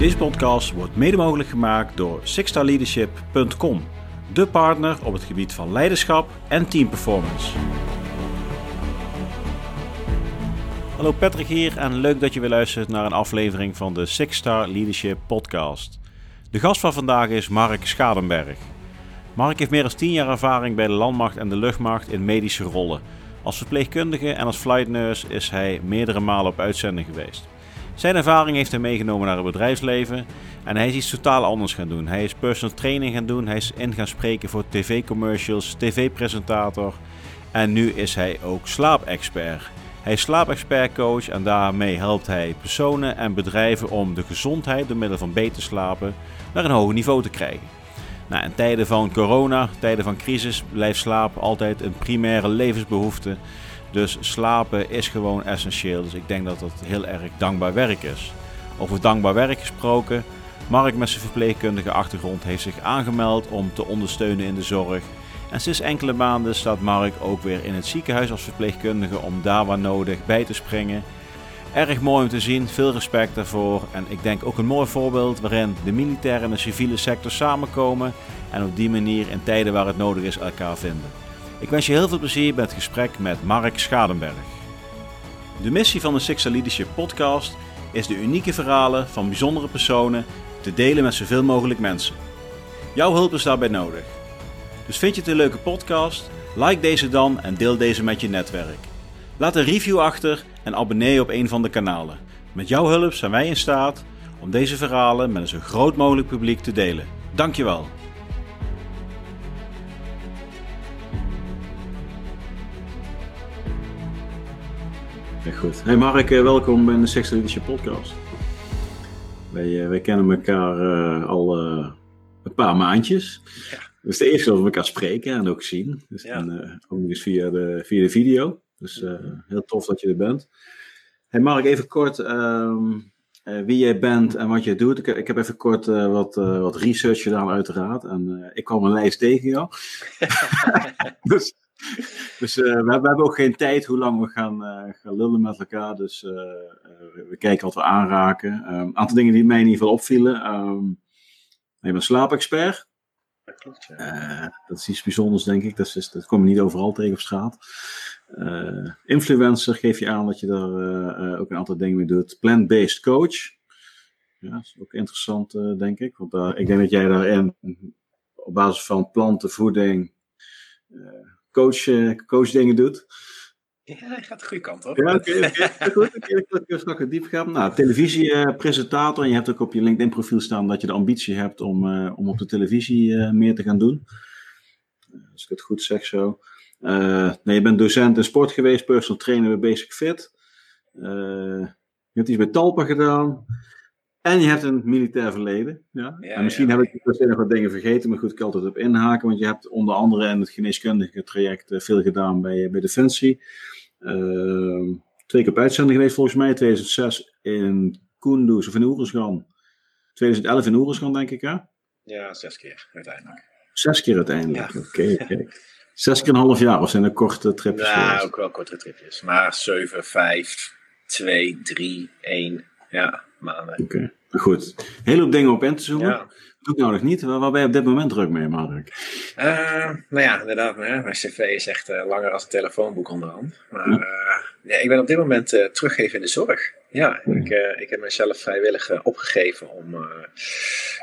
Deze podcast wordt mede mogelijk gemaakt door sixstarleadership.com, de partner op het gebied van leiderschap en teamperformance. Hallo Patrick hier en leuk dat je weer luistert naar een aflevering van de Six Star Leadership Podcast. De gast van vandaag is Mark Schadenberg. Mark heeft meer dan 10 jaar ervaring bij de landmacht en de luchtmacht in medische rollen. Als verpleegkundige en als flight nurse is hij meerdere malen op uitzending geweest. Zijn ervaring heeft hij meegenomen naar het bedrijfsleven en hij is iets totaal anders gaan doen. Hij is personal training gaan doen, hij is in gaan spreken voor tv-commercials, tv-presentator en nu is hij ook slaapexpert. Hij is slaapexpertcoach en daarmee helpt hij personen en bedrijven om de gezondheid door middel van beter slapen naar een hoger niveau te krijgen. Nou, in tijden van corona, tijden van crisis, blijft slaap altijd een primaire levensbehoefte. Dus slapen is gewoon essentieel. Dus ik denk dat dat heel erg dankbaar werk is. Over dankbaar werk gesproken. Mark met zijn verpleegkundige achtergrond heeft zich aangemeld om te ondersteunen in de zorg. En sinds enkele maanden staat Mark ook weer in het ziekenhuis als verpleegkundige om daar waar nodig bij te springen. Erg mooi om te zien, veel respect daarvoor. En ik denk ook een mooi voorbeeld waarin de militaire en de civiele sector samenkomen en op die manier in tijden waar het nodig is elkaar vinden. Ik wens je heel veel plezier bij het gesprek met Mark Schadenberg. De missie van de Six Leadership podcast is de unieke verhalen van bijzondere personen te delen met zoveel mogelijk mensen. Jouw hulp is daarbij nodig. Dus vind je het een leuke podcast? Like deze dan en deel deze met je netwerk. Laat een review achter en abonneer je op een van de kanalen. Met jouw hulp zijn wij in staat om deze verhalen met een zo groot mogelijk publiek te delen. Dankjewel. Ja, goed. Hey Mark, eh, welkom bij de Sex Leadership Podcast. Wij, wij kennen elkaar uh, al uh, een paar maandjes. Ja. Dus de eerste dat we elkaar spreken en ook zien. Dus ja. en, ook nog eens via de, via de video. Dus heel tof dat je er bent. Hey Mark, even kort um, wie jij bent en wat je doet. Ik, ik heb even kort wat, wat research gedaan uiteraard. En ik kwam een lijst tegen jou. dus dus uh, we, we, hebben ook geen tijd hoe lang we gaan, uh, gaan lullen met elkaar. Dus uh, we kijken wat we aanraken. Een um, aantal dingen die mij in ieder geval opvielen. Um, je bent slaapexpert. Dat klopt, ja. dat is iets bijzonders, denk ik. Dat, is, dat kom je niet overal tegen op straat. influencer geef je aan dat je daar ook een aantal dingen mee doet. Plant-based coach. Ja, dat is ook interessant, denk ik. Want ik denk dat jij daarin op basis van planten, voeding coach, uh, coach dingen doet. Ja, hij gaat de goede kant op. Ja, oké. Okay, goed. Diep gaan. Nou, televisiepresentator. En je hebt ook op je LinkedIn profiel staan dat je de ambitie hebt om, uh, om op de televisie uh, meer te gaan doen. Als ik het goed zeg zo. nee, je bent docent in sport geweest, personal trainer bij Basic Fit. je hebt iets bij Talpa gedaan. En je hebt een militair verleden. Ja? en misschien ja. heb ik nog wat dingen vergeten, maar goed, ik kan altijd op inhaken. Want je hebt onder andere in het geneeskundige traject uh, veel gedaan bij, bij Defensie. Uh, twee keer op uitzending geweest volgens mij. 2006 in Kunduz of in Oeruzgan. 2011 in Oeruzgan denk ik hè? Ja, zes keer uiteindelijk. Zes keer uiteindelijk, oké. Okay, okay. Zes keer een half jaar of zijn er korte tripjes? Ja, ook wel korte tripjes. Maar 7, 5, 2, 3, 1, ja maanden. Oké, okay. goed. Heel hoop dingen op in te zoomen. Ja. Doe ik nou nog niet. Waar ben je op dit moment druk mee, Mark? Uh, nou ja, inderdaad. Hè, mijn cv is echt uh, langer als een telefoonboek onderhand. Maar uh, ja, ik ben op dit moment teruggeven in de zorg. Ja, ik, ik heb mezelf vrijwillig opgegeven om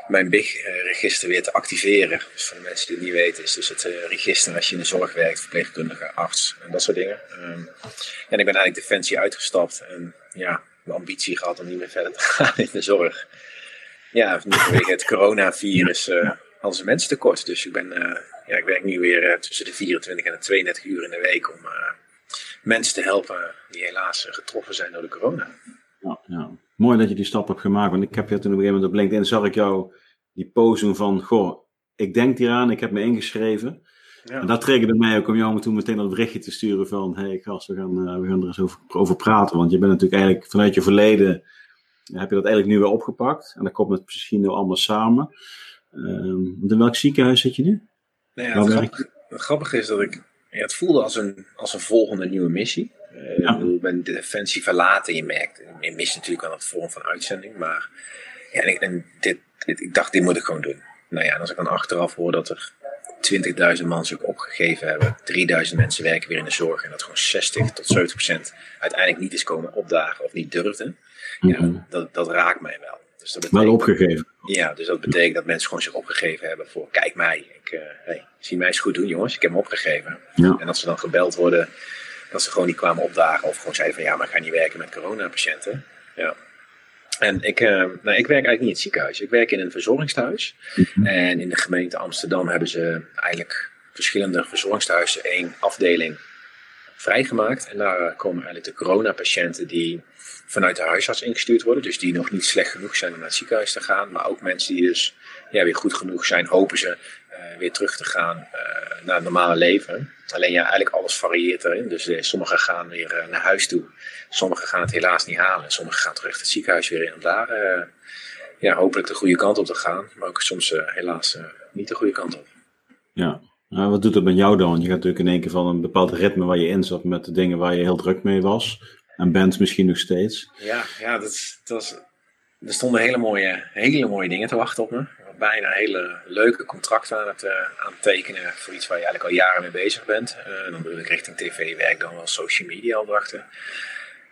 mijn BIG-register weer te activeren. Dus voor de mensen die het niet weten, is dus het register als je in de zorg werkt, verpleegkundige, arts en dat soort dingen. Um, en ik ben eigenlijk Defensie uitgestapt en ja, ambitie gehad om niet meer verder te gaan in de zorg. Ja, vanwege het coronavirus uh, hadden ze mensen tekort. Dus ik, ben, uh, ja, ik werk nu weer uh, tussen de 24 en de 32 uur in de week om mensen te helpen die helaas getroffen zijn door de corona. Ja, ja, Mooi dat je die stap hebt gemaakt. Want ik heb je toen op een gegeven moment op LinkedIn zag ik jou die post van, goh, ik denk hieraan, ik heb me ingeschreven. Ja. En dat triggerde mij ook om jou toen meteen dat berichtje te sturen van, hey gast, we gaan, uh, we gaan er eens over, over, praten. Want je bent natuurlijk eigenlijk vanuit je verleden, heb je dat eigenlijk nu weer opgepakt. En dan komt het misschien nu allemaal samen. Um, in welk ziekenhuis zit je nu? Nou ja, het, grappig, het, grappige is dat ik, ja, het voelde als een, als een volgende nieuwe missie. Uh, ja. Ik ben de defensie verlaten, je merkt, je mist natuurlijk wel een vorm van uitzending, maar ja, en, en dit, dit, ik dacht, dit moet ik gewoon doen. Nou ja, en als ik dan achteraf hoor dat er 20.000 man zich opgegeven hebben, 3000 mensen werken weer in de zorg en dat gewoon 60 tot 70 procent uiteindelijk niet is komen opdagen of niet durfden, ja, Mhm. dat, dat raakt mij wel. Dus dat Wel betekent, opgegeven. ja, dus dat betekent dat mensen gewoon zich opgegeven hebben voor, kijk mij, ik, eh, hey, zie mij eens goed doen jongens, ik heb me opgegeven. Ja. En dat ze dan gebeld worden, dat ze gewoon niet kwamen opdagen of gewoon zeiden van ja, maar ik ga niet werken met coronapatiënten. Ja. En ik, eh, nou, ik werk eigenlijk niet in het ziekenhuis. Ik werk in een verzorgingstehuis. Mhm. En in de gemeente Amsterdam hebben ze eigenlijk verschillende verzorgingstehuizen één afdeling vrijgemaakt. En daar komen eigenlijk de coronapatiënten die vanuit de huisarts ingestuurd worden. Dus die nog niet slecht genoeg zijn om naar het ziekenhuis te gaan. Maar ook mensen die dus ja, weer goed genoeg zijn, hopen ze eh, weer terug te gaan eh, naar het normale leven. Alleen ja, eigenlijk alles varieert erin. Dus eh, sommigen gaan weer eh, naar huis toe. Sommigen gaan het helaas niet halen. En sommigen gaan terug het ziekenhuis weer in. Om daar eh, ja, hopelijk de goede kant op te gaan. Maar ook soms eh, helaas eh, niet de goede kant op. Ja. Nou, wat doet dat met jou dan? Je gaat natuurlijk in één keer van een bepaald ritme waar je in zat met de dingen waar je heel druk mee was. En bent misschien nog steeds. Ja, ja dat, dat was, er stonden hele mooie, hele mooie dingen te wachten op me. Bijna hele leuke contracten aan het, eh, aan tekenen voor iets waar je eigenlijk al jaren mee bezig bent. Eh, dan bedoel ik richting tv-werk, dan wel social media opdrachten.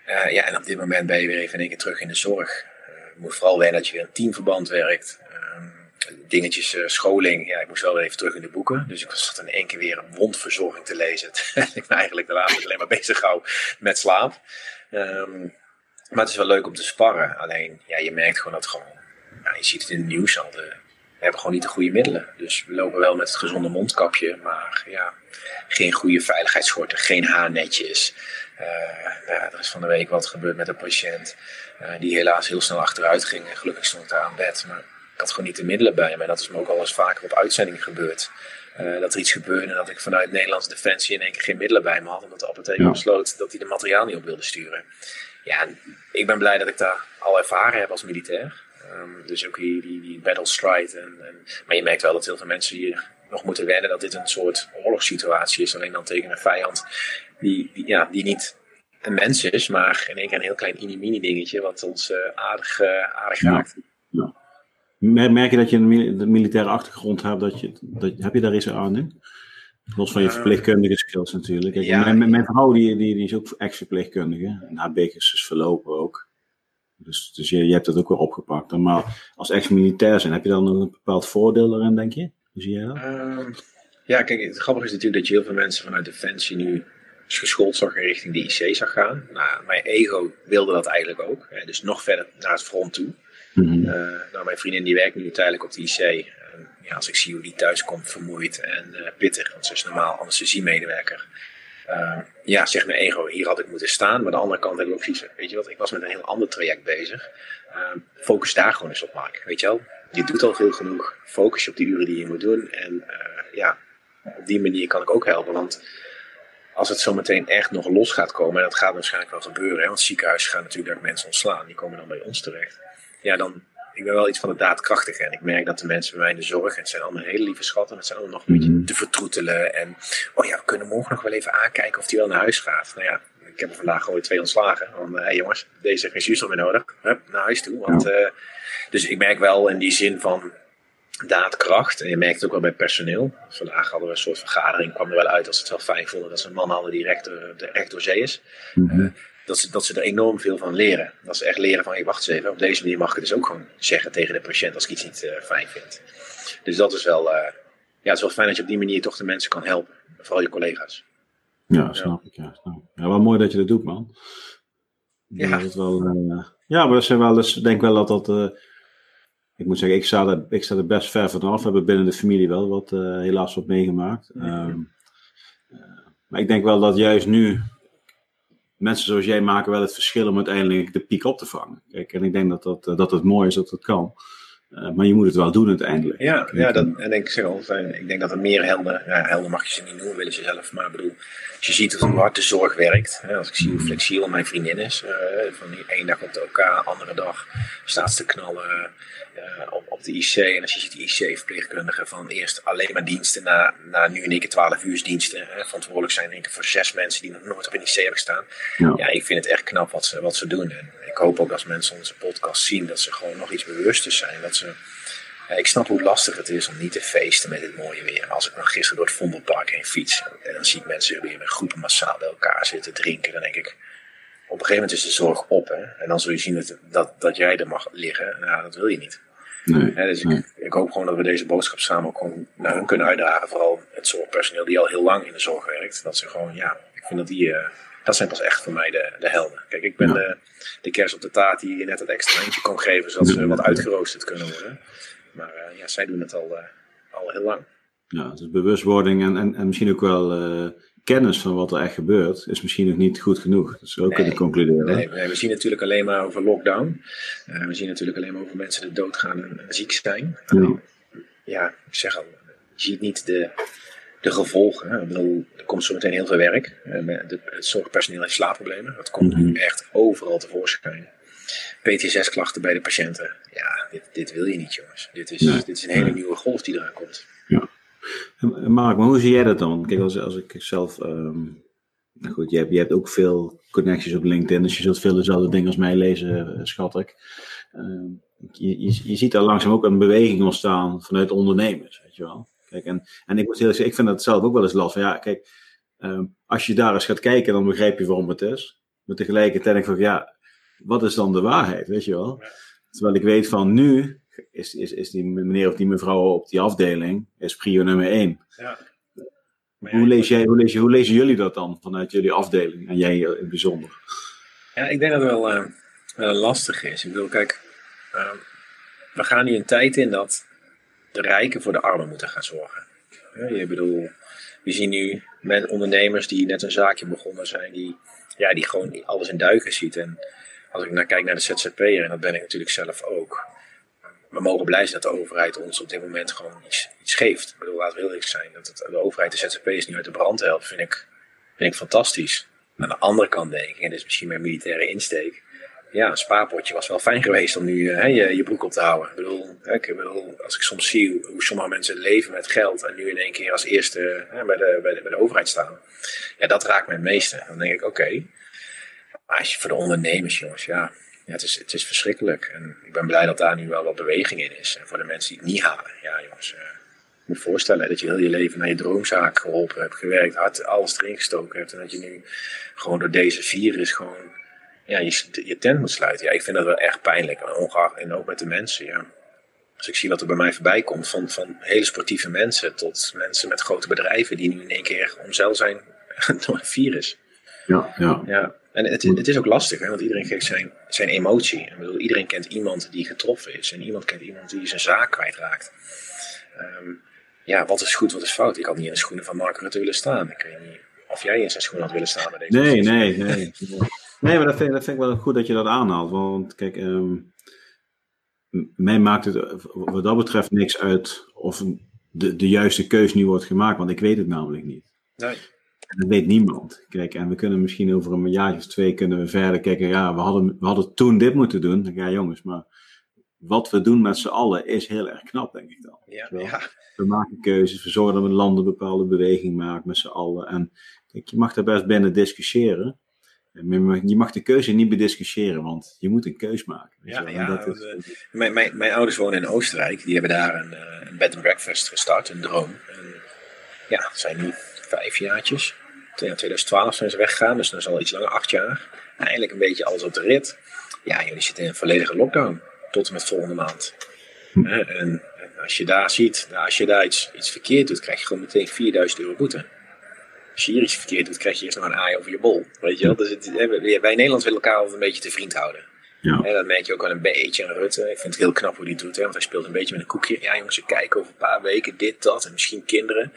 Eh, ja, en op dit moment ben je weer even in één keer terug in de zorg. Je moet vooral wennen dat je weer in teamverband werkt. Ehm, dingetjes, scholing. Ja, ik moest wel weer even terug in de boeken. Dus ik zat in één keer weer een wondverzorging te lezen. Ik me eigenlijk daarna alleen maar bezig hou met slaap. Ehm, maar het is wel leuk om te sparren. Alleen, ja, je merkt gewoon dat gewoon, ja, je ziet het in het nieuws al, de, hebben gewoon niet de goede middelen. Dus we lopen wel met het gezonde mondkapje, maar ja, geen goede veiligheidsschorten, geen haarnetjes. Nou ja, er is van de week wat gebeurd met een patiënt eh, die helaas heel snel achteruit ging. En gelukkig stond ik daar aan bed, maar ik had gewoon niet de middelen bij me. En dat is me ook al eens vaker op uitzending gebeurd. Eh, dat er iets gebeurde en dat ik vanuit Nederlandse Defensie in één keer geen middelen bij me had. Omdat de apotheker Ja. besloot dat hij de materiaal niet op wilde sturen. Ja, ik ben blij dat ik daar al ervaren heb als militair. Ehm, dus ook die, die, die battle stride. En, en, maar je merkt wel dat heel veel mensen hier nog moeten wennen dat dit een soort oorlogssituatie is. Alleen dan tegen een vijand die, die, ja, die niet een mens is, maar in één keer een heel klein mini-mini dingetje wat ons eh, aardig, eh, aardig Ja. raakt. Mer- Merk je dat je een militaire achtergrond hebt? Dat je, dat, heb je daar iets aan nu? Los van je Eh, verpleegkundige skills natuurlijk. Kijk, ja. mijn, mijn vrouw die, die, die is ook ex-verpleegkundige. En haar beek is dus verlopen ook. Dus, dus je, je hebt dat ook weer opgepakt. Maar als ex-militair zijn, heb je dan nog een bepaald voordeel daarin, denk je? Hoe zie jij dat? Ehm, ja, kijk, het grappige is natuurlijk dat je heel veel mensen vanuit Defensie nu geschoold zag en richting de IC zag gaan. Nou, mijn ego wilde dat eigenlijk ook. Hè, dus nog verder naar het front toe. Mhm. Eh, nou, mijn vriendin die werkt nu tijdelijk op de IC. Ja, als ik zie hoe die thuis komt, vermoeid en eh, pittig, want ze is normaal anesthesiemedewerker. Uh, ja, zegt mijn ego, hier had ik moeten staan. Maar de andere kant heb ik ook zoiets weet je wat, ik was met een heel ander traject bezig. Uh, focus daar gewoon eens op, Mark. Weet je wel, je doet al veel genoeg. Focus je op die uren die je moet doen. En uh, ja, op die manier kan ik ook helpen. Want als het zometeen echt nog los gaat komen, en dat gaat waarschijnlijk wel gebeuren, hè, want ziekenhuizen gaan natuurlijk mensen ontslaan, die komen dan bij ons terecht. Ja, dan, ik ben wel iets van de daadkrachtige. En ik merk dat de mensen bij mij in de zorg, en het zijn allemaal hele lieve schatten, het zijn allemaal nog een beetje te vertroetelen. En, oh ja, we kunnen morgen nog wel even aankijken of die wel naar huis gaat. Nou ja, ik heb er vandaag gewoon twee ontslagen. Van, hé hey jongens, deze heeft geen meer nodig. Hup, naar huis toe. Want, ja. uh, dus ik merk wel in die zin van daadkracht. En je merkt het ook wel bij personeel. Vandaag hadden we een soort vergadering. kwam er wel uit dat ze het wel fijn vonden dat ze een man hadden die recht, de, recht door zee is. Uh, dat, ze, dat ze er enorm veel van leren. Dat ze echt leren van, hey, wacht eens even. Op deze manier mag ik het dus ook gewoon zeggen tegen de patiënt als ik iets niet uh, fijn vind. Dus dat is wel, uh, ja, het is wel fijn dat je op die manier toch de mensen kan helpen. Vooral je collega's. Ja, snap ik. Ja, snap ja wel mooi dat je dat doet, man. Ja. Dat het wel, uh, ja, maar dat zijn wel, dus, ik denk wel dat dat. Ik moet zeggen, ik sta, er, ik sta er best ver vanaf. We hebben binnen de familie wel wat, helaas wat meegemaakt. Um, maar ik denk wel dat juist nu. Mensen zoals jij maken wel het verschil om uiteindelijk de piek op te vangen. Kijk, en ik denk dat dat, dat het mooi is dat dat kan. Uh, maar je moet het wel doen uiteindelijk. Ja, ja dat, en ik zeg altijd, ik denk dat er meer helden, ja, helden mag je ze niet noemen, willen ze zelf, maar ik bedoel, als je ziet hoe hard de zorg werkt, hè, als ik zie hoe flexibel mijn vriendin is, uh, van die één dag op de OK, andere dag staat ze te knallen, uh, op, op de IC. En als je ziet de IC-verpleegkundigen van eerst alleen maar diensten naar, naar nu in één keer 12 uur diensten. Hè, verantwoordelijk zijn in één keer voor zes mensen die nog nooit op een IC hebben gestaan. Ja. ja, ik vind het echt knap wat ze, wat ze doen. En ik hoop ook als mensen onze podcast zien dat ze gewoon nog iets bewuster zijn. Dat ze ik snap hoe lastig het is om niet te feesten met dit mooie weer. Als ik nog gisteren door het Vondelpark heen fiets en dan zie ik mensen weer met groepen massaal bij elkaar zitten drinken, dan denk ik, op een gegeven moment is de zorg op. Hè? En dan zul je zien dat, dat, dat jij er mag liggen. Nou, dat wil je niet. Nee, dus ik, ik, hoop gewoon dat we deze boodschap samen ook gewoon naar hun kunnen uitdragen. Vooral het zorgpersoneel die al heel lang in de zorg werkt. Dat ze gewoon, ja, ik vind dat die, uh, dat zijn pas echt voor mij de, de helden. Kijk, ik ben de, de kerst op de taart die je net het extra eentje kon geven, zodat ze wat uitgeroosterd kunnen worden. Maar uh, ja, zij doen het al, uh, al heel lang. Ja, dus bewustwording en, en, en misschien ook wel kennis van wat er echt gebeurt, is misschien nog niet goed genoeg. Dat zou ook kunnen concluderen. Nee, nee, we zien natuurlijk alleen maar over lockdown. we zien natuurlijk alleen maar over mensen die doodgaan en, en ziek zijn. Ja. ja, ik zeg al, je ziet niet de, de gevolgen. Ik bedoel, er komt zo meteen heel veel werk. De, het zorgpersoneel heeft slaapproblemen. Dat komt mm -hmm. nu echt overal tevoorschijn. PTSS-klachten bij de patiënten. Ja, dit, dit wil je niet, jongens. Dit is, dit is een hele nieuwe golf die eraan komt. Ja. Mark, maar hoe zie jij dat dan? Kijk, als, als ik zelf. Um, nou goed, je hebt, je hebt ook veel connecties op LinkedIn, dus je zult veel dezelfde dingen als mij lezen, eh, schat ik. Uh, je, je, je, ziet daar langzaam ook een beweging ontstaan vanuit ondernemers, weet je wel. Kijk, en, en ik moet heel zeggen, ik vind dat zelf ook wel eens last van, ja, kijk, um, als je daar eens gaat kijken, dan begrijp je waarom het is. Maar tegelijkertijd denk ik van, ja, wat is dan de waarheid, weet je wel? Terwijl ik weet van nu is, is, is die meneer of die mevrouw op die afdeling is prio nummer één. Ja. Hoe, lees jij, hoe, lees je, hoe lezen jullie dat dan vanuit jullie afdeling en jij in het bijzonder? Ja, ik denk dat het wel, uh, wel lastig is. Ik bedoel, kijk, uh, we gaan nu een tijd in dat de rijken voor de armen moeten gaan zorgen. Ja, je bedoel, we zien nu met ondernemers die net een zaakje begonnen zijn, die, ja, die gewoon alles in duiken ziet. En als ik naar kijk naar de ZZP'er, en dat ben ik natuurlijk zelf ook. We mogen blij zijn dat de overheid ons op dit moment gewoon iets, iets geeft. Ik bedoel, laten we heel zijn. Dat de overheid de ZZP'ers nu uit de brand helpt, vind ik, vind ik fantastisch. Aan de andere kant denk ik, en dit is misschien meer militaire insteek. Ja, een spaarpotje was wel fijn geweest om nu hè, je, je broek op te houden. Ik bedoel, ik bedoel, als ik soms zie hoe sommige mensen leven met geld en nu in één keer als eerste hè, bij, de, bij, de, bij de overheid staan. Ja, dat raakt me het meeste. Dan denk ik, oké, maar als je voor de ondernemers, jongens, ja, ja het, is, het is verschrikkelijk. En ik ben blij dat daar nu wel wat beweging in is. En voor de mensen die het niet halen, ja, jongens. Uh, je moet je voorstellen dat je heel je leven naar je droomzaak geholpen hebt, gewerkt, hard alles erin gestoken hebt. En dat je nu gewoon door deze virus gewoon ja, je, je tent moet sluiten. Ja, ik vind dat wel echt pijnlijk. En ook met de mensen, ja. Als ik zie wat er bij mij voorbij komt, van, van hele sportieve mensen tot mensen met grote bedrijven die nu in één keer omzeil zijn door een virus. Ja, ja. ja. En het, het is ook lastig, hè, want iedereen geeft zijn, zijn emotie. Ik bedoel, iedereen kent iemand die getroffen is en iemand kent iemand die zijn zaak kwijtraakt. Um, ja, wat is goed, wat is fout? Ik had niet in de schoenen van Mark Rutte willen staan. Ik weet niet of jij in zijn schoenen had willen staan bij deze Nee, nee, nee. Nee, maar dat vind, dat vind ik wel goed dat je dat aanhaalt. Want kijk, um, mij maakt het wat dat betreft niks uit of de, de juiste keus nu wordt gemaakt, want ik weet het namelijk niet. Nee. Dat weet niemand. Kijk, en we kunnen misschien over een jaar of twee kunnen we verder kijken. Ja, we hadden, we hadden toen dit moeten doen. Ja, jongens, maar wat we doen met z'n allen is heel erg knap, denk ik dan. Ja, ja. We maken keuzes, we zorgen dat we een land een bepaalde beweging maken met z'n allen. En kijk, je mag daar best binnen discussiëren. Je mag de keuze niet bediscussiëren, want je moet een keus maken. Ja, ja dat is... Eh, mijn, mijn, mijn ouders wonen in Oostenrijk. Die hebben daar een, eh, een bed and breakfast gestart, een droom. En ja, zijn nu vijf jaartjes. In 2012 zijn ze weggegaan, dus dat is al iets langer, acht jaar. Eindelijk een beetje alles op de rit. Ja, jullie zitten in een volledige lockdown. Tot en met volgende maand. Hm. En, als je daar ziet, nou, als je daar iets, iets verkeerd doet, krijg je gewoon meteen 4000 euro boete. Als je hier iets verkeerd doet, krijg je eerst nog een aai over je bol. Weet je wel? Dus het, wij Nederlands willen elkaar altijd een beetje te vriend houden. Ja. En dat merk je ook wel een beetje aan Rutte. Ik vind het heel knap hoe hij doet. Hè? Want hij speelt een beetje met een koekje. Ja jongens, we kijken over een paar weken dit, dat. En misschien kinderen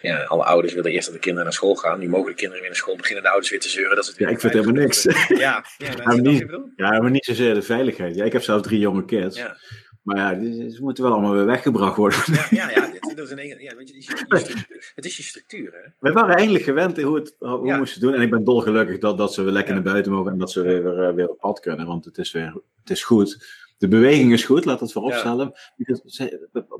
ja, alle ouders willen eerst dat de kinderen naar school gaan. Nu mogen de kinderen weer naar school beginnen de ouders weer te zeuren. Dat het weer ja, ik vind helemaal niks. Ja, ja, ja, niet, ja, maar niet zozeer de veiligheid. Ja, ik heb zelf drie jonge kids. Ja. Maar ja, ze moeten wel allemaal weer weggebracht worden. Ja, ja, ja, dit, is een, ja weet je, het, is je, het is je structuur. Hè? We waren eigenlijk gewend hoe, het, hoe we moesten doen. En ik ben dolgelukkig dat, dat ze weer lekker naar buiten mogen en dat ze weer, weer, weer op pad kunnen. Want het is, weer, het is goed. De beweging is goed, laat het vooropstellen. Ja.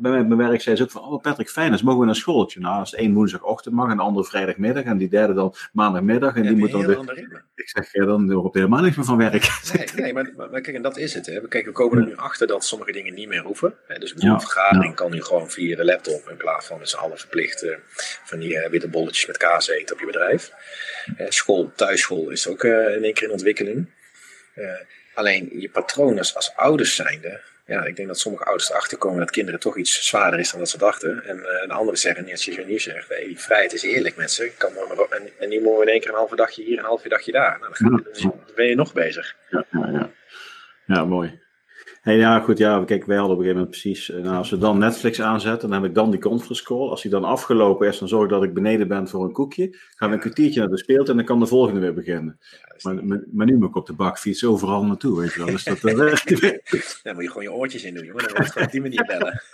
Bij mijn werk zei ze ook van, oh Patrick, fijn, dus mogen we naar schooltje. Nou, als de een woensdagochtend mag en de andere vrijdagmiddag en die derde dan maandagmiddag. En die moet dan. Ik zeg, ja, dan hoor ik helemaal niks meer van werk. Nee, nee maar, maar, kijk, en dat is het. Hè. Kijk, we komen er nu achter dat sommige dingen niet meer hoeven. Hè. Dus een vergadering kan nu gewoon via de laptop in plaats van met z'n allen verplicht uh, van die uh, witte bolletjes met kaas eten op je bedrijf. Uh, school, thuisschool is ook in één keer in ontwikkeling. Alleen je patroon als, als ouders zijnde, ja, ik denk dat sommige ouders erachter komen dat kinderen toch iets zwaarder is dan dat ze dachten. En, uh, de anderen zeggen, net zoals je nu zegt, hey, die vrijheid is eerlijk met ze. Kan maar, en, en nu moeten we in één keer een halve dagje hier, een half dagje daar. Nou, dan, ga je, dan ben je nog bezig. Ja, ja, ja. ja mooi. Hey, ja, goed, ja, kijk, wij hadden op een gegeven moment precies, eh, nou, als we dan Netflix aanzetten, dan heb ik dan die conference call. Als die dan afgelopen is, dan zorg ik dat ik beneden ben voor een koekje. Gaan we een kwartiertje naar de speelt en dan kan de volgende weer beginnen. Maar, maar, nu moet ik op de bakfiets overal naartoe, weet je wel. Dus dat, uh, ja, moet je gewoon je oortjes in doen, jongen. Dan moet je op die manier bellen.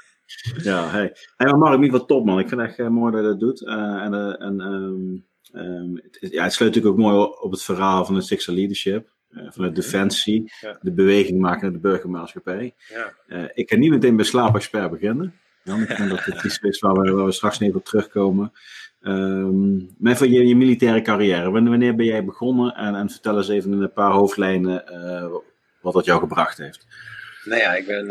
Ja, hey. hey maar Mark, niet wat top, man. Ik vind het echt uh, mooi dat je dat doet. Uh, en en um, um, het, ja, het sluit natuurlijk ook mooi op het verhaal van het Sixer Leadership. Uh, vanuit Defensie, ja. de beweging maken naar de burgermaatschappij. Ja. Uh, ik kan niet meteen bij slaapexpert beginnen. Dan, ik denk dat het iets is waar we, waar we straks even op terugkomen. Um, maar van je, je, militaire carrière, wanneer ben jij begonnen? En, en, vertel eens even in een paar hoofdlijnen uh, wat dat jou gebracht heeft. Nou ja, ik ben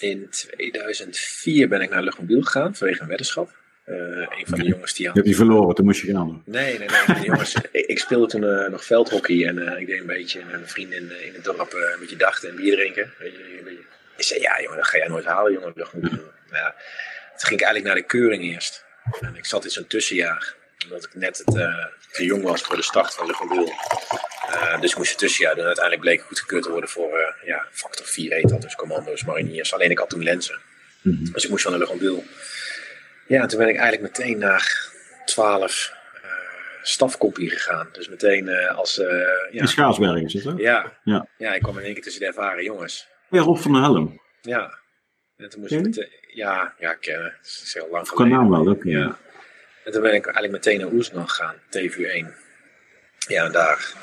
in 2004 ben ik naar Luchtmobiel gegaan vanwege een weddenschap. Uh, een van de jongens die had... Je hebt die verloren, toen moest je gaan. Nee, nee, nee. jongens, ik, speelde toen uh, nog veldhockey en uh, ik deed een beetje met mijn vrienden in, in het dorp een beetje dachten en bier drinken. Weet je, een beetje... Ik zei, ja jongen, dat ga jij nooit halen, jongen. Ja. ja. Toen ging ik eigenlijk naar de keuring eerst. En ik zat in zo'n tussenjaar, omdat ik net het, te jong was voor de start van de Uh, dus ik moest het tussenjaar doen. Uiteindelijk bleek ik goedgekeurd te worden voor ja, factor 4 heet dat, dus commando's, mariniers. Alleen ik had toen lenzen. Mm -hmm. Dus ik moest van de Luchtmobiel. Ja, toen ben ik eigenlijk meteen naar 12 uh, stafkompie gegaan. Dus meteen uh, als... Uh, ja. In Schaarsberg is het, hè? Ja. ja. Ja, ik kwam in één keer tussen de ervaren jongens. Ja, Rob van der Helm. Ja. En toen moest ik meteen... Ja, ja, kennen. Dat is heel lang geleden. naam wel, ook. Ja. En toen ben ik eigenlijk meteen naar Oesman gegaan, TVU 1. Ja, en daar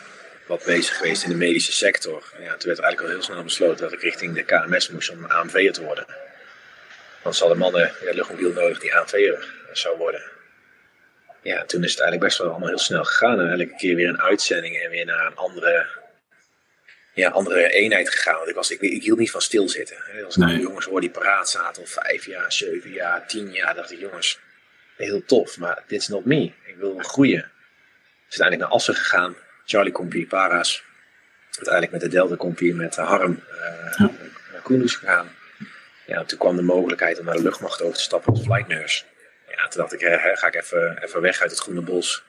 wat bezig geweest in de medische sector. Ja, toen werd eigenlijk al heel snel besloten dat ik richting de KMS moest om AMV'er te worden. Want mannen in de luchtmobiel nodig die ANV'er zou worden. Ja, toen is het eigenlijk best wel allemaal heel snel gegaan. En elke keer weer een uitzending en weer naar een andere, ja, andere eenheid gegaan. Want ik, was, ik, ik hield niet van stilzitten. Als ik nee. jongens hoorde die paraat zaten, of vijf jaar, zeven jaar, tien jaar, dacht ik, jongens, heel tof, maar dit is not me. Ik wil groeien. Dus uiteindelijk naar Assen gegaan, Charlie Compie, Para's. Uiteindelijk met de Delta Compie, met Harm uh, naar Koenders gegaan. Ja, toen kwam de mogelijkheid om naar de luchtmacht over te stappen als flight nurse. Ja, toen dacht ik, hè, ga ik even, even weg uit het groene bos.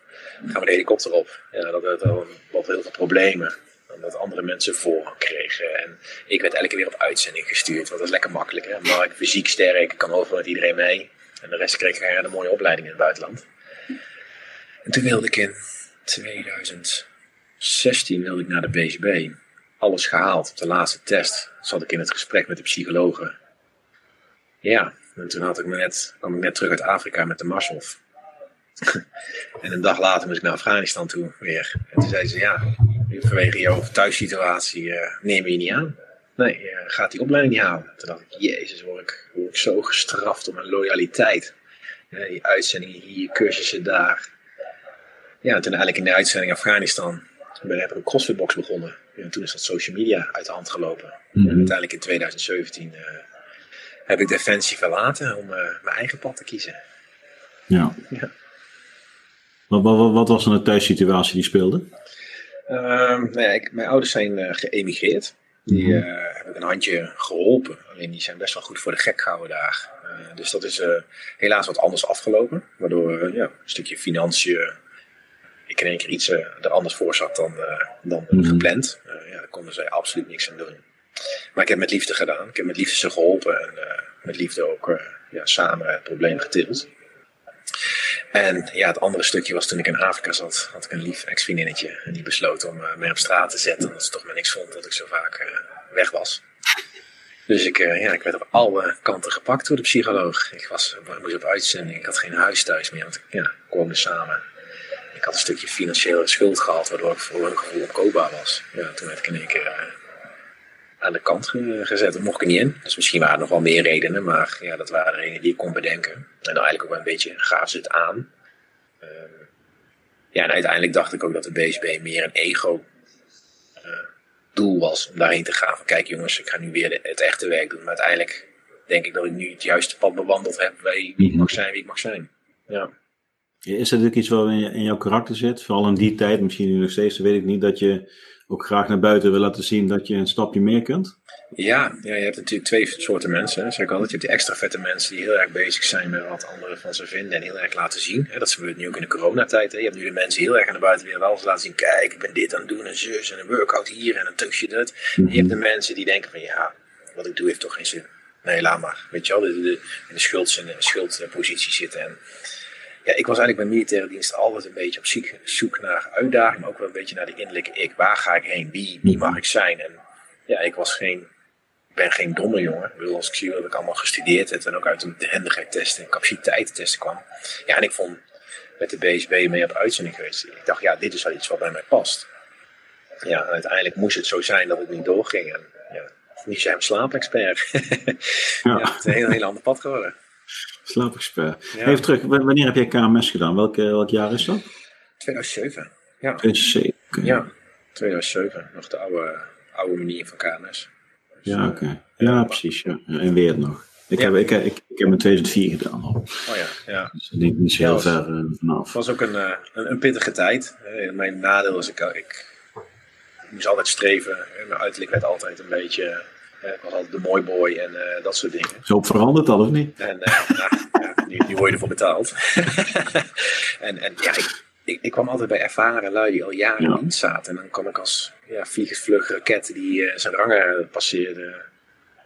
Gaan we de helikopter op. Dat had wat heel veel problemen. Omdat andere mensen voorrang kregen. En ik werd elke keer weer op uitzending gestuurd. Want dat is lekker makkelijk. Hè? Mark, fysiek sterk, kan overal met iedereen mee. En de rest kreeg ik een mooie opleiding in het buitenland. En toen wilde ik in 2016 wilde ik naar de BCB. Alles gehaald. Op de laatste test zat ik in het gesprek met de psychologen. Ja, en toen had ik me net, kwam ik net terug uit Afrika met de Marshof. en een dag later moest ik naar Afghanistan toe weer. En toen zei ze, ja, vanwege jouw thuissituatie uh, nemen we je niet aan. Nee, je gaat die opleiding niet halen. Toen dacht ik, jezus, word ik, word ik zo gestraft om mijn loyaliteit. Ja, die uitzendingen hier, cursussen daar. Ja, en toen eigenlijk in de uitzending Afghanistan ben, heb ik een CrossFitbox begonnen. En toen is dat social media uit de hand gelopen. En mhm. uiteindelijk in 2017 uh, heb ik Defensie verlaten om uh, mijn eigen pad te kiezen. Ja. ja. Wat, wat, wat, was dan de thuissituatie die speelde? Um, nou ja, ik, mijn ouders zijn uh, geëmigreerd. Die mm -hmm. uh, heb ik een handje geholpen. Alleen die zijn best wel goed voor de gek gehouden daar. dus dat is helaas wat anders afgelopen. Waardoor ja, een stukje financiën ik in één keer iets er anders voor zat dan, dan mm -hmm. gepland. ja, daar konden zij absoluut niks aan doen. Maar ik heb met liefde gedaan. Ik heb met liefde ze geholpen en uh, met liefde ook uh, ja, samen het probleem getild. En ja, het andere stukje was toen ik in Afrika zat, had ik een lief ex-vriendinnetje. En die besloot om uh, mij op straat te zetten, omdat ze toch maar niks vond dat ik zo vaak weg was. Dus ik, ja, ik werd op alle kanten gepakt door de psycholoog. Ik, was, ik moest op uitzending, ik had geen huis thuis meer, want ik ja, woonde samen. Ik had een stukje financiële schuld gehad, waardoor ik voor een gevoel opkoopbaar was. Ja, toen werd ik in één keer aan de kant gezet. Dat mocht ik niet in. Dus misschien waren er nog wel meer redenen, maar ja, dat waren de redenen die ik kon bedenken. En dan eigenlijk ook wel een beetje gaaf zit aan. Uh, ja, en uiteindelijk dacht ik ook dat de BSB meer een ego uh, doel was om daarheen te gaan. Van kijk jongens, ik ga nu weer het echte werk doen. Maar uiteindelijk denk ik dat ik nu het juiste pad bewandeld heb bij wie ik mag zijn, wie ik mag zijn. Ja. Is dat ook iets wat in, in jouw karakter zit? Vooral in die tijd, misschien nu nog steeds, weet ik niet, dat je ook graag naar buiten wil laten zien dat je een stapje meer kunt? Ja, ja je hebt natuurlijk twee soorten mensen. Hè. Zeg ik altijd. Je hebt die extra vette mensen die heel erg bezig zijn met wat anderen van ze vinden en heel erg laten zien. Hè. Dat gebeurt nu ook in de coronatijd. Hè. Je hebt nu de mensen heel erg aan de buitenwereld wel laten zien. Kijk, ik ben dit aan het doen en zus en een workout hier en een tukje dat. Mm Je hebt de mensen die denken van ja, wat ik doe heeft toch geen zin. Nee, laat maar. Weet je wel, de, de, in de schuld, in de schuldpositie zitten. En ja, ik was eigenlijk bij militaire dienst altijd een beetje op zoek, zoek naar uitdaging, maar ook wel een beetje naar de innerlijke ik. Waar ga ik heen? Wie, wie mag ik zijn? En ja, ik was geen, ben geen domme jongen. Ik bedoel, als ik zie wat ik allemaal gestudeerd heb en ook uit de hendigheidstesten en capaciteitentesten kwam. Ja, en ik vond met de BSB mee op uitzending geweest. Ik dacht, ja, dit is wel iets wat bij mij past. Ja, en uiteindelijk moest het zo zijn dat het niet doorging. En ja, nu zijn we slaapexpert. ja. ja, het is een heel, heel ander pad geworden. Slaapexpert. Ja. Even terug, wanneer heb jij KMS gedaan? Welk, welk jaar is dat? 2007. Ja. 2007. Ja, 2007. Nog de oude, oude manier van KMS. Dus, ja, oké. Okay. Ja, precies. Ja. En weer nog. Ik, heb, ik, ik, ik heb in 2004 gedaan al. Oh ja, ja. Dus niet, niet zo heel ver uh, vanaf. Het was ook een, uh, een, een, pittige tijd. Uh, mijn nadeel is, ik, ik, ik moest altijd streven. Mijn uiterlijk werd altijd een beetje ik was altijd de mooi boy en uh, dat soort dingen. Zo verandert dat of niet? En nou, ja, die, die word je ervoor betaald. en, en ja, ik, ik, ik, kwam altijd bij ervaren lui die al jaren ja. in dienst zaten. En dan kwam ik als ja, vliegensvlug raket die uh, zijn rangen passeerde.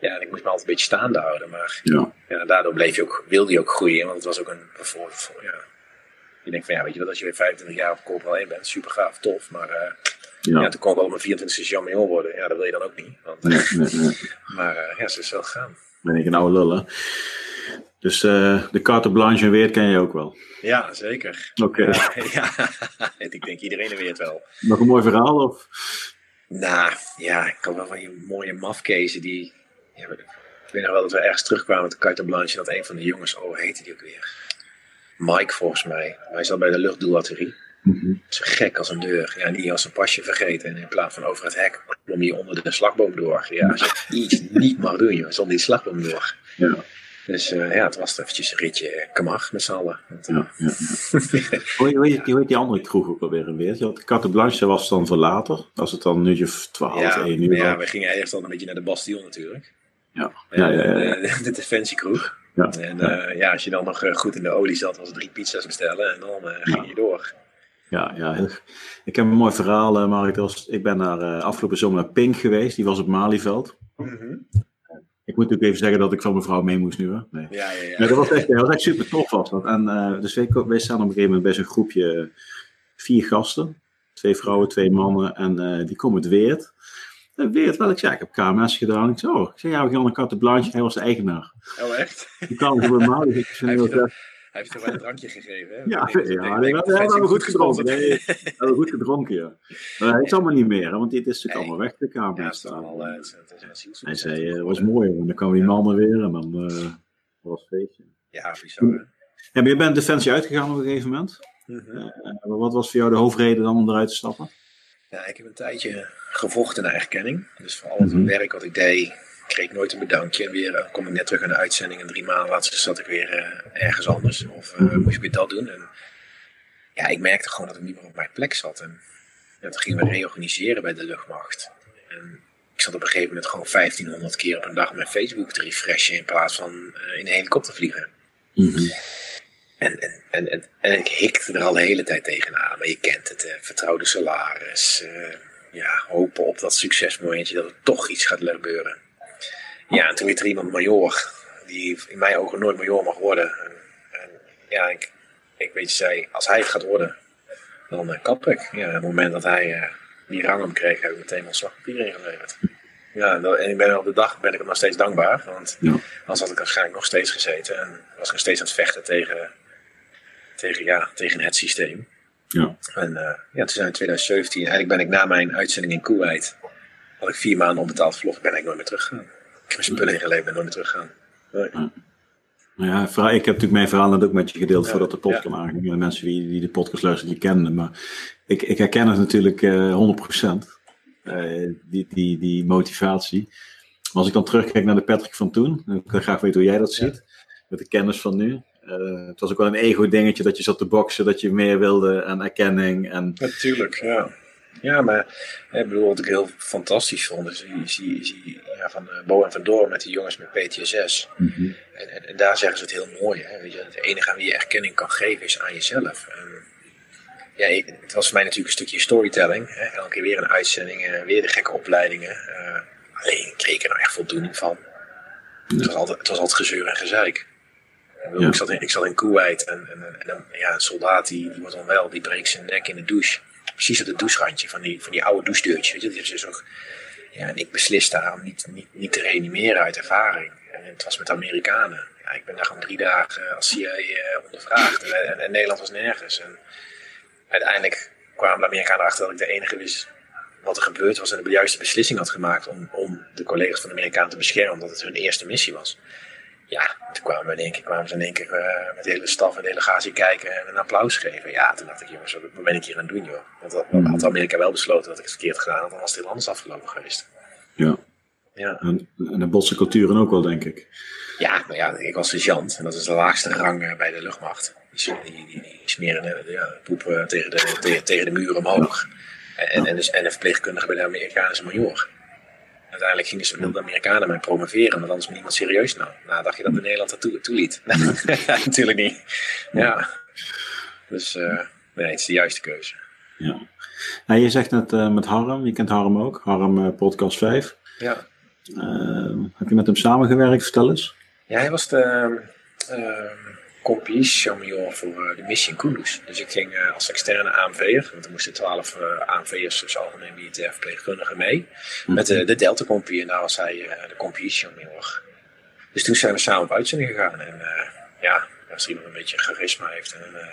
Ja, en ik moest me altijd een beetje staande houden. Maar ja. ja daardoor bleef je ook, wilde je ook groeien. Want het was ook een... Voor, voor, ja, je denkt van ja, weet je wat, als je weer 25 jaar op Corporal 1 bent, super gaaf, tof. Maar ja. ja, toen kon ik wel mijn 24 e Jean worden. Ja, dat wil je dan ook niet. Want, nee, nee, nee. Maar uh, ja, ze is wel gegaan. Ben ik een oude lullen. Dus uh, de carte blanche en weer ken je ook wel. Ja, zeker. Oké. Okay. Ja, ik denk iedereen er weet wel. Nog een mooi verhaal? Of? Nou, ja, ik kan wel van je mooie mafkezen die... Ja, ik weet nog wel dat we ergens terugkwamen met de carte blanche. En dat een van de jongens, oh, heette die ook weer? Mike volgens mij. Hij zat bij de luchtdoelatterie. Mm Zo gek als een deur. Ja, die als een pasje vergeten. En in plaats van over het hek klom je onder de slagboom door. Ja, als je iets niet mag doen, joh, zonder die slagboom door. Ja. Dus uh, ja, het was eventjes een ritje kamag met z'n allen. Ja, ja, ja. hoe, heet, hoe die andere kroeg ook alweer een beetje? Want Carte Blanche was dan voor later. Als het dan een uurtje of twaalf, ja, één uur Ja, we gingen eerst dan een beetje naar de Bastille natuurlijk. Ja, ja, ja. ja, De, de defensiekroeg. Ja, en ja. Uh, ja, als je dan nog goed in de olie zat, was het drie pizza's bestellen en dan uh, ging je door. Ja, ja ik heb een mooi verhaal, uh, ik ben daar uh, afgelopen zomer naar Pink geweest. Die was op Malieveld. Mm -hmm. Ik moet natuurlijk even zeggen dat ik van mijn vrouw mee moest nu. Hè? Nee. Ja, ja, ja. Dat, was echt, dat was echt super tof. Was dat. En, uh, dus wij, wij staan op een gegeven moment bij zo'n groepje vier gasten. Twee vrouwen, twee mannen. En die komen het Weert. En Weert, wel, ik zei, ik heb KMS gedaan. Ik zei, oh, ik zei, ja, we gaan een carte blanche. Hij was de eigenaar. Oh, echt? Die kwam gewoon Malieveld. Hij heeft toch wel een drankje gegeven, hè? Ja, ja, we hebben goed gedronken. Nee, we hebben goed gedronken, ja. Maar hij is allemaal niet meer, want dit is natuurlijk allemaal weg, de kamer. Ja, het al, uh, het is Hij zei, het uh, was mooi, want dan kwamen die mannen weer en dan uh, was het feestje. Ja, bizar, hè? Ja, maar je bent Defensie uitgegaan op een gegeven moment. Mm -hmm. wat was voor jou de hoofdreden dan om eruit te stappen? Ja, ik heb een tijdje gevochten naar erkenning. Dus voor al het mm -hmm. werk wat ik deed, kreeg nooit een bedankje. En weer uh, kom ik net terug aan de uitzending. En drie maanden later zat ik weer uh, ergens anders. Of uh, moest ik weer dat doen. En ja, ik merkte gewoon dat ik niet meer op mijn plek zat. En ja, toen gingen we reorganiseren bij de luchtmacht. En ik zat op een gegeven moment gewoon 1500 keer op een dag mijn Facebook te refreshen. In plaats van in een helikopter vliegen. Mm -hmm. En, en, en, en, en, ik hikte er al de hele tijd tegenaan. Maar je kent het, vertrouwde salaris. ja, hopen op dat succesmomentje dat er toch iets gaat gebeuren. Ja, en toen werd er iemand major, die in mijn ogen nooit major mag worden. En, en ja, ik, ik weet je, zei, als hij het gaat worden, dan uh, kap ik. Ja, op het moment dat hij uh, die rang hem kreeg, heb ik meteen mijn slagpapier ingeleverd. Ja, en ik ben op de dag ben ik hem nog steeds dankbaar, want ja. anders had ik waarschijnlijk nog steeds gezeten en was ik nog steeds aan het vechten tegen, tegen, ja, tegen het systeem. Ja. En uh, ja, toen zijn we in 2017, eigenlijk ben ik na mijn uitzending in Kuwait had ik vier maanden onbetaald. Ik ben eigenlijk nooit meer teruggegaan. Ik heb mijn spullen ingeleverd en nooit meer teruggegaan. Nee. Nou ja, ik heb natuurlijk mijn verhaal net ook met je gedeeld Ja, voordat de podcast ja. aanging. De mensen die, die de podcast luisteren, die kenden. Maar ik, ik herken het natuurlijk eh 100%. eh, die, die, die motivatie. Maar als ik dan terugkijk naar de Patrick van toen, dan wil ik graag weten hoe jij dat Ja. ziet. Met de kennis van nu. Eh, het was ook wel een ego-dingetje dat je zat te boksen, dat je meer wilde en erkenning. En, Natuurlijk, ja. Ja, maar ik bedoel, wat ik heel fantastisch vond, is is die ja, van uh, Bo en van Door met die jongens met PTSS. En, en, en daar zeggen ze het heel mooi. Hè? Weet je, het enige aan wie je erkenning kan geven is aan jezelf. En, ja, ik- het was voor mij natuurlijk een stukje storytelling. Hè? Elke keer weer een uitzending, eh, weer de gekke opleidingen. Eh, alleen kreeg ik er nou echt voldoening van. Het was altijd, het was altijd gezeur en gezeik. Ik, Ja. ik, zat in, ik zat in Kuwait en, en, en, en ja, een soldaat die, die wordt dan wel, die breekt zijn nek in de douche. Precies op het doucherandje van die, van die oude douchedeurtjes. Weet je? Dat is dus ook, ja, en ik beslis daar om niet, niet, niet te reanimeren uit ervaring. En het was met Amerikanen. Ja, ik ben daar gewoon drie dagen als CIA ondervraagd. En, Nederland was nergens. En uiteindelijk kwamen de Amerikanen erachter dat ik de enige wist wat er gebeurd was. En de juiste beslissing had gemaakt om, om de collega's van de Amerikanen te beschermen. Omdat het hun eerste missie was. Ja, toen kwamen, we in één keer, kwamen ze in één keer eh, met de hele staf en delegatie kijken en een applaus geven. Ja, toen dacht ik, jongens, wat ben ik hier aan het doen, joh? Want dat Mhm. had Amerika wel besloten dat ik het verkeerd gedaan had, dan was het heel anders afgelopen geweest. ja. Ja. En, en de botse culturen ook wel, denk ik. Ja, ja, ik was sergeant en dat is de laagste rang eh, bij de luchtmacht. Die, die, die, die smeren ja, poep eh, tegen, de, tegen, tegen de muur omhoog. En, en, en, dus, en de verpleegkundige bij de Amerikaanse major. Uiteindelijk gingen ze wilden de Amerikanen mij promoveren, maar anders me niemand serieus nam. Nou, dacht je dat de Nederland dat toe, toeliet? Natuurlijk niet. Ja. Dus eh, nee, het is de juiste keuze. Ja. Nou, je zegt net eh, met Harm, je kent Harm ook, Harm eh, Podcast 5. Ja. Heb je met hem samengewerkt? Vertel eens. Ja, hij was de uh, compagnie-major voor eh, de missie in Kunduz. Dus ik ging eh, als externe AMV'er, want er moesten twaalf uh, AMV'ers, dus algemeen militair verpleegkundigen mee, met de, de Delta Compagnie en daar was hij de compagnie-major. Dus toen zijn we samen op uitzending gegaan en ja, als iemand een beetje charisma heeft en een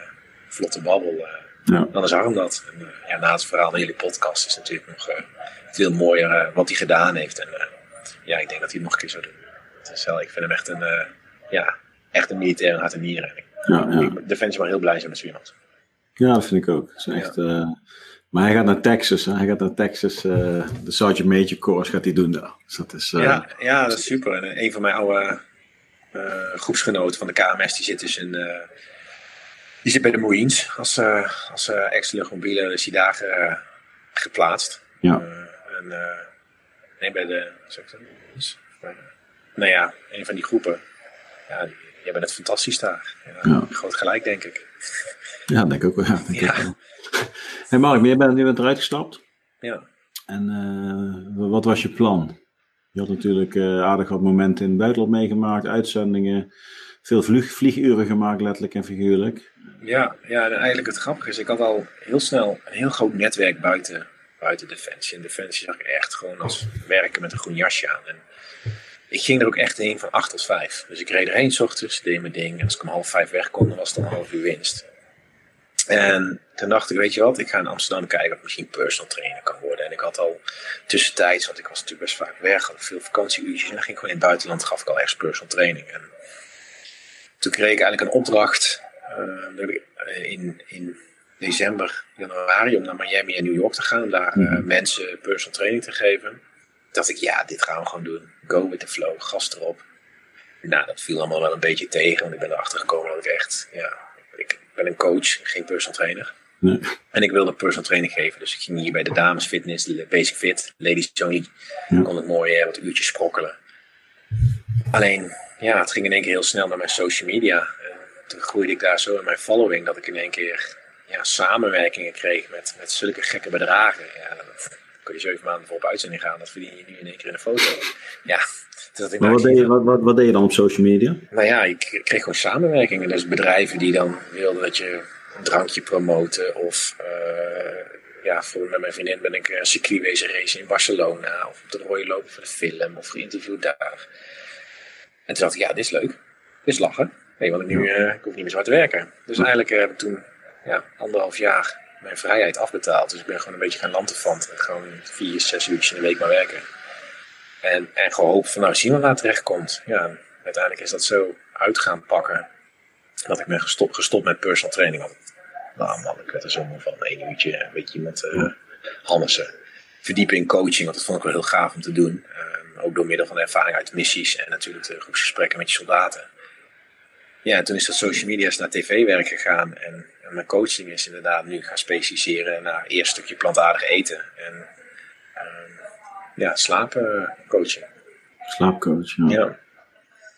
vlotte babbel, ja. dan is Arm dat. En, ja, na het verhaal van jullie podcast is natuurlijk nog veel mooier wat hij gedaan heeft. En ja, ik denk dat hij het nog een keer zou doen. Dus ik vind hem echt een, ja, echt een militair en hart en nieren. Ja, ja. Ik, maar heel blij zijn met zo iemand. Ja, dat vind ik ook. Is echt, ja. maar hij gaat naar Texas. Hè? Hij gaat naar Texas. uh, de Sergeant Major Course gaat hij doen daar. Dus dat is, uh, ja, ja, dat is super. En een van mijn oude groepsgenoten van de KMS, die zit dus in... die zit bij de Marines als, als ex-luchtmobiele, is hij daar uh, geplaatst. Ja. en, nee, bij de... Zeg ik dat? Nou ja, een van die groepen. Ja, jij bent het fantastisch daar. Ja, ja. Groot gelijk, denk ik. Ja, denk ik ook wel. Ja, denk ja. Ik wel. Hey Mark, maar je bent nu bent eruit gestapt. Ja. En uh, wat was je plan? Je had natuurlijk uh, aardig wat momenten in het buitenland meegemaakt, uitzendingen, veel vlieg, vlieguren gemaakt, letterlijk en figuurlijk. Ja, ja, en eigenlijk het grappige is, ik had al heel snel een heel groot netwerk buiten, buiten Defensie. En Defensie zag ik echt gewoon als werken met een groen jasje aan. En ik ging er ook echt heen van 8 tot 5. Dus ik reed erheen s ochtends, deed mijn ding. En als ik om half vijf weg kon, dan was het dan een half uur winst. En toen dacht ik, weet je wat, ik ga in Amsterdam kijken of ik misschien personal trainer kan worden. En ik had al tussentijds, want ik was natuurlijk best vaak weg, had veel vakantieuurtjes. En dan ging ik gewoon in het buitenland, gaf ik al ergens personal training. En toen kreeg ik eigenlijk een opdracht uh, in, in december, januari, om naar Miami en New York te gaan. Om daar uh, mensen personal training te geven. Dacht ik, ja, dit gaan we gewoon doen. Go with the flow, gas erop. Nou, dat viel allemaal wel een beetje tegen, want ik ben erachter gekomen dat ik echt, ja, ik ben een coach, geen personal trainer. Nee. En ik wilde personal training geven, dus ik ging hier bij de dames fitness, de basic fit, ladies only, ja. kon het mooi uh, wat uurtjes sprokkelen. Alleen, ja, het ging in één keer heel snel naar mijn social media. En toen groeide ik daar zo in mijn following dat ik in één keer ja, samenwerkingen kreeg met, met zulke gekke bedragen. Ja, dan kun je zeven maanden voor op uitzending gaan, dat verdien je nu in één keer in een foto. Ja, dat ik maar wat deed, je, wat, wat, wat deed je dan op social media? Nou ja, ik kreeg gewoon samenwerkingen. Dus bedrijven die dan wilden dat je een drankje promoten. Of uh, ja, voor, met mijn vriendin ben ik een circuit wezen racen in Barcelona. Of op de rode lopen voor de film. Of geïnterviewd daar. En toen dacht ik, ja, dit is leuk. Dit is lachen. Nee, want ik, nu, uh, ik hoef niet meer zo hard te werken. Dus eigenlijk uh, heb ik toen ja, anderhalf jaar mijn vrijheid afbetaald. Dus ik ben gewoon een beetje gaan lanterfanten. Gewoon vier, zes uurtjes in de week maar werken. En, en gehoopt van nou zien we waar het terecht komt. Ja, uiteindelijk is dat zo uit gaan pakken. Dat ik ben gestopt, gestopt met personal training. Want, nou man, ik werd er zomaar van één uurtje een beetje iemand uh, Hannessen. Verdiepen in coaching, want dat vond ik wel heel gaaf om te doen. Um, ook door middel van de ervaring uit missies en natuurlijk de groepsgesprekken met je soldaten. Ja, en toen is dat social media naar tv-werk gegaan. En, en, mijn coaching is inderdaad nu gaan specialiseren naar eerst een stukje plantaardig eten. En um, ja, slaapcoaching. Slaapcoach, ja. ja.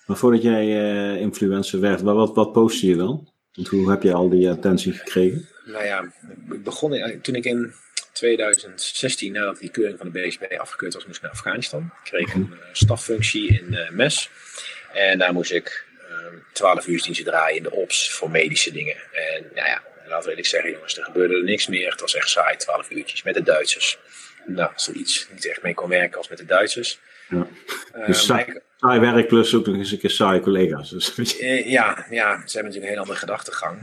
Maar voordat jij uh, influencer werd, wat, wat postte je dan? Want hoe heb je al die attentie gekregen? Nou ja, ik begon toen ik in 2016, nadat die keuring van de BSB afgekeurd was, moest ik naar Afghanistan. Ik kreeg een uh, staffunctie in uh, MES. En daar moest ik 12 uur diensten draaien in de ops voor medische dingen. En nou ja, laten we eerlijk zeggen jongens, er gebeurde er niks meer. Het was echt saai, 12 uurtjes met de Duitsers. Nou, als er iets niet echt mee kon werken als met de Duitsers. Ja. Uh, dus saai, saai werk plus ook nog eens een keer saai collega's. Dus. Uh, ja, ja, ze hebben natuurlijk een heel andere gedachtegang.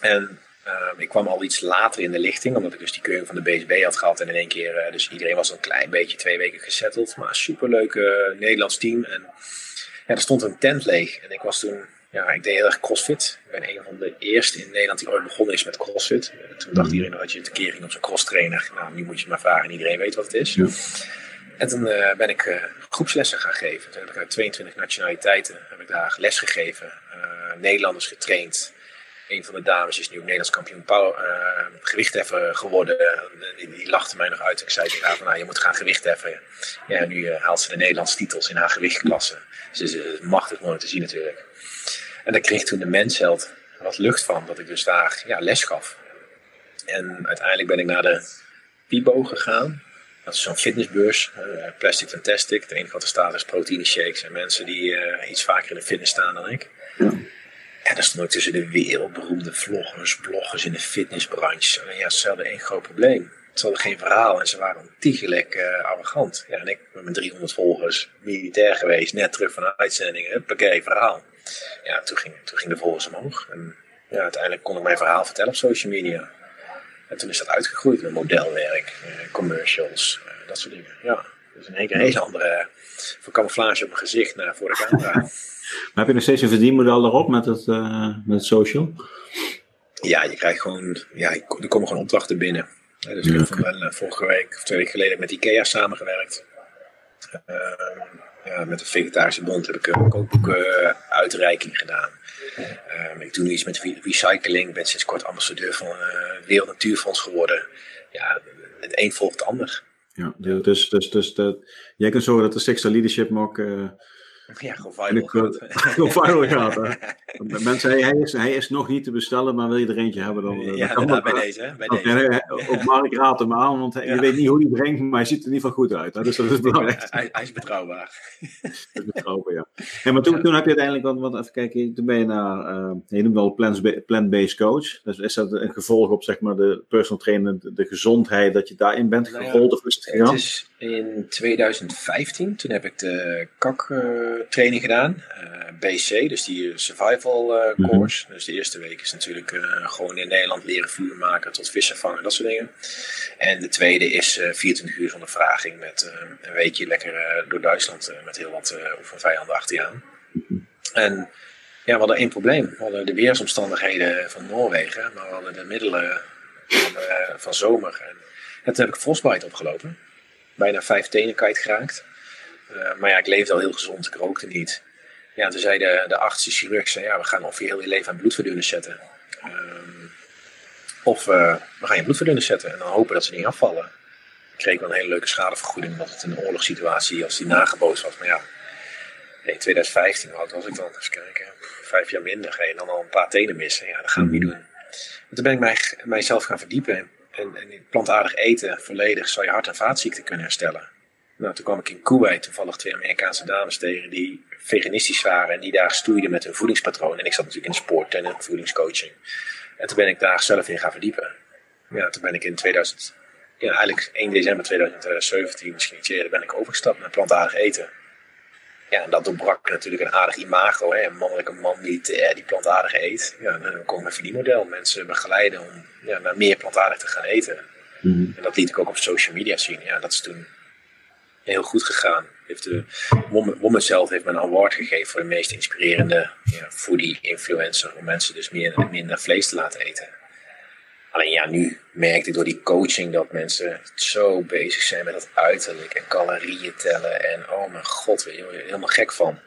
En uh, ik kwam al iets later in de lichting, omdat ik dus die keuring van de BSB had gehad. En in één keer, dus iedereen was een klein beetje twee weken gesetteld. Maar superleuk Nederlands team. En ja, er stond een tent leeg. En ik was toen, ja, ik deed heel erg crossfit. Ik ben een van de eerste in Nederland die ooit begonnen is met crossfit. toen dacht iedereen dat je een keer ging op zo'n cross trainer. Nou, nu moet je maar vragen en iedereen weet wat het is. Ja. En toen uh, ben ik uh, groepslessen gaan geven. Toen heb ik uit 22 nationaliteiten heb ik daar les gegeven. Uh, Nederlanders getraind. Een van de dames is nu Nederlands kampioen power, gewichtheffen geworden. Die, lachte mij nog uit. Ik zei tegen haar van, nou, je moet gaan gewichtheffen. Ja, nu haalt ze de Nederlandse titels in haar gewichtklasse. Dus het is machtig mooi te zien natuurlijk. En daar kreeg toen de mensheld wat lucht van. Dat ik dus daar ja, les gaf. En uiteindelijk ben ik naar de PIBO gegaan. Dat is zo'n fitnessbeurs, Plastic Fantastic. Het enige wat er staat is proteïne shakes en mensen die iets vaker in de fitness staan dan ik. Ja. Daar stond ik tussen de wereldberoemde vloggers, bloggers in de fitnessbranche. Ja, ze hadden één groot probleem. Ze hadden geen verhaal en ze waren ontiegelijk uh, arrogant. Ja, en ik met mijn 300 volgers, militair geweest, net terug van een uitzending, huppakee, verhaal. Ja, toen ging, toen ging de volgers omhoog. En ja, uiteindelijk kon ik mijn verhaal vertellen op social media. En toen is dat uitgegroeid met modelwerk, eh, commercials, eh, dat soort dingen. Ja, dus in één keer een hele andere eh, camouflage op mijn gezicht naar voor de camera. maar heb je nog steeds een verdienmodel erop met het, uh, met het social? Ja, je krijgt gewoon, ja, er komen gewoon opdrachten binnen. dus ik heb van, vorige week of twee weken geleden met IKEA samengewerkt. Uh, ja, met de Vegetarische Bond heb ik een kookboekenuitreiking gedaan. Um, ik doe nu iets met recycling. Ik ben sinds kort ambassadeur van uh, Wereld Natuurfonds geworden. Ja, het een volgt het ander. Ja, dus, dus, dus dat, jij kunt zorgen dat de Sexta Leadership ook ja, gewoon viral gaat. gewoon viral gaat. Mensen, hij, hij, is, hij is nog niet te bestellen, maar wil je er eentje hebben dan... Ja, dan bij deze. Bij deze. Ook Mark raadt hem aan, want je weet niet hoe hij brengt, maar hij ziet er in ieder geval goed uit. Hè? Dus dat is belangrijk. Hij, hij, is betrouwbaar. is betrouwbaar, ja. ja maar toen, toen heb je uiteindelijk, want, even kijken, toen ben je naar, uh, je noemt wel plant-based coach. Dus is dat een gevolg op, zeg maar, de personal trainer, de, gezondheid, dat je daarin bent nou gerold? of is het gegaan? In 2015, toen heb ik de kak... Uh, training gedaan. Uh, eh, BC, dus die survival uh, course. Dus de eerste week is natuurlijk uh, gewoon in Nederland leren vuur maken tot vissen vangen, dat soort dingen. En de tweede is 24 uur zonder vraging met een weekje lekker door Duitsland met heel wat oefenvijanden achter je aan. En ja, we hadden één probleem. We hadden de weersomstandigheden van Noorwegen, maar we hadden de middelen van, van zomer. En, en toen heb ik frostbite opgelopen. Bijna vijf tenen kwijtgeraakt. Uh, maar ja, ik leefde al heel gezond, ik rookte niet. Ja, toen zei de, de arts, de chirurg, zei, ja, we gaan of je heel je leven aan bloedverdunners zetten. Um, of uh, we gaan je bloedverdunners zetten en dan hopen dat ze niet afvallen. Ik kreeg wel een hele leuke schadevergoeding, omdat het een oorlogssituatie als die nagebootst was. Maar ja, in 2015, hoe oud was ik dan? Even kijken, vijf jaar minder, ga je dan al een paar tenen missen. Ja, dat gaan we niet doen. En toen ben ik mij, mijzelf gaan verdiepen. En, en plantaardig eten volledig zou je hart- en vaatziekten kunnen herstellen. Nou, toen kwam ik in Kuwait toevallig twee Amerikaanse dames tegen die veganistisch waren en die daar stoeiden met hun voedingspatroon. En ik zat natuurlijk in sport en in voedingscoaching. En toen ben ik daar zelf in gaan verdiepen. Ja, toen ben ik in 2000, ja, eigenlijk 1 december 2017, misschien iets eerder, ben ik overgestapt naar plantaardig eten. Ja, en dat doorbrak natuurlijk een aardig imago. Hè? Een mannelijke man die, die plantaardig eet. Ja, dan komt mijn verdienmodel. Mensen begeleiden om ja, naar meer plantaardig te gaan eten. En dat liet ik ook op social media zien. Ja, dat is toen heel goed gegaan. Heeft de Woman zelf heeft me een award gegeven voor de meest inspirerende ja, foodie influencer. Om mensen dus meer, minder vlees te laten eten. Alleen ja, nu merkte ik door die coaching dat mensen zo bezig zijn met het uiterlijk en calorieën tellen. En oh mijn god, weet je, helemaal gek van.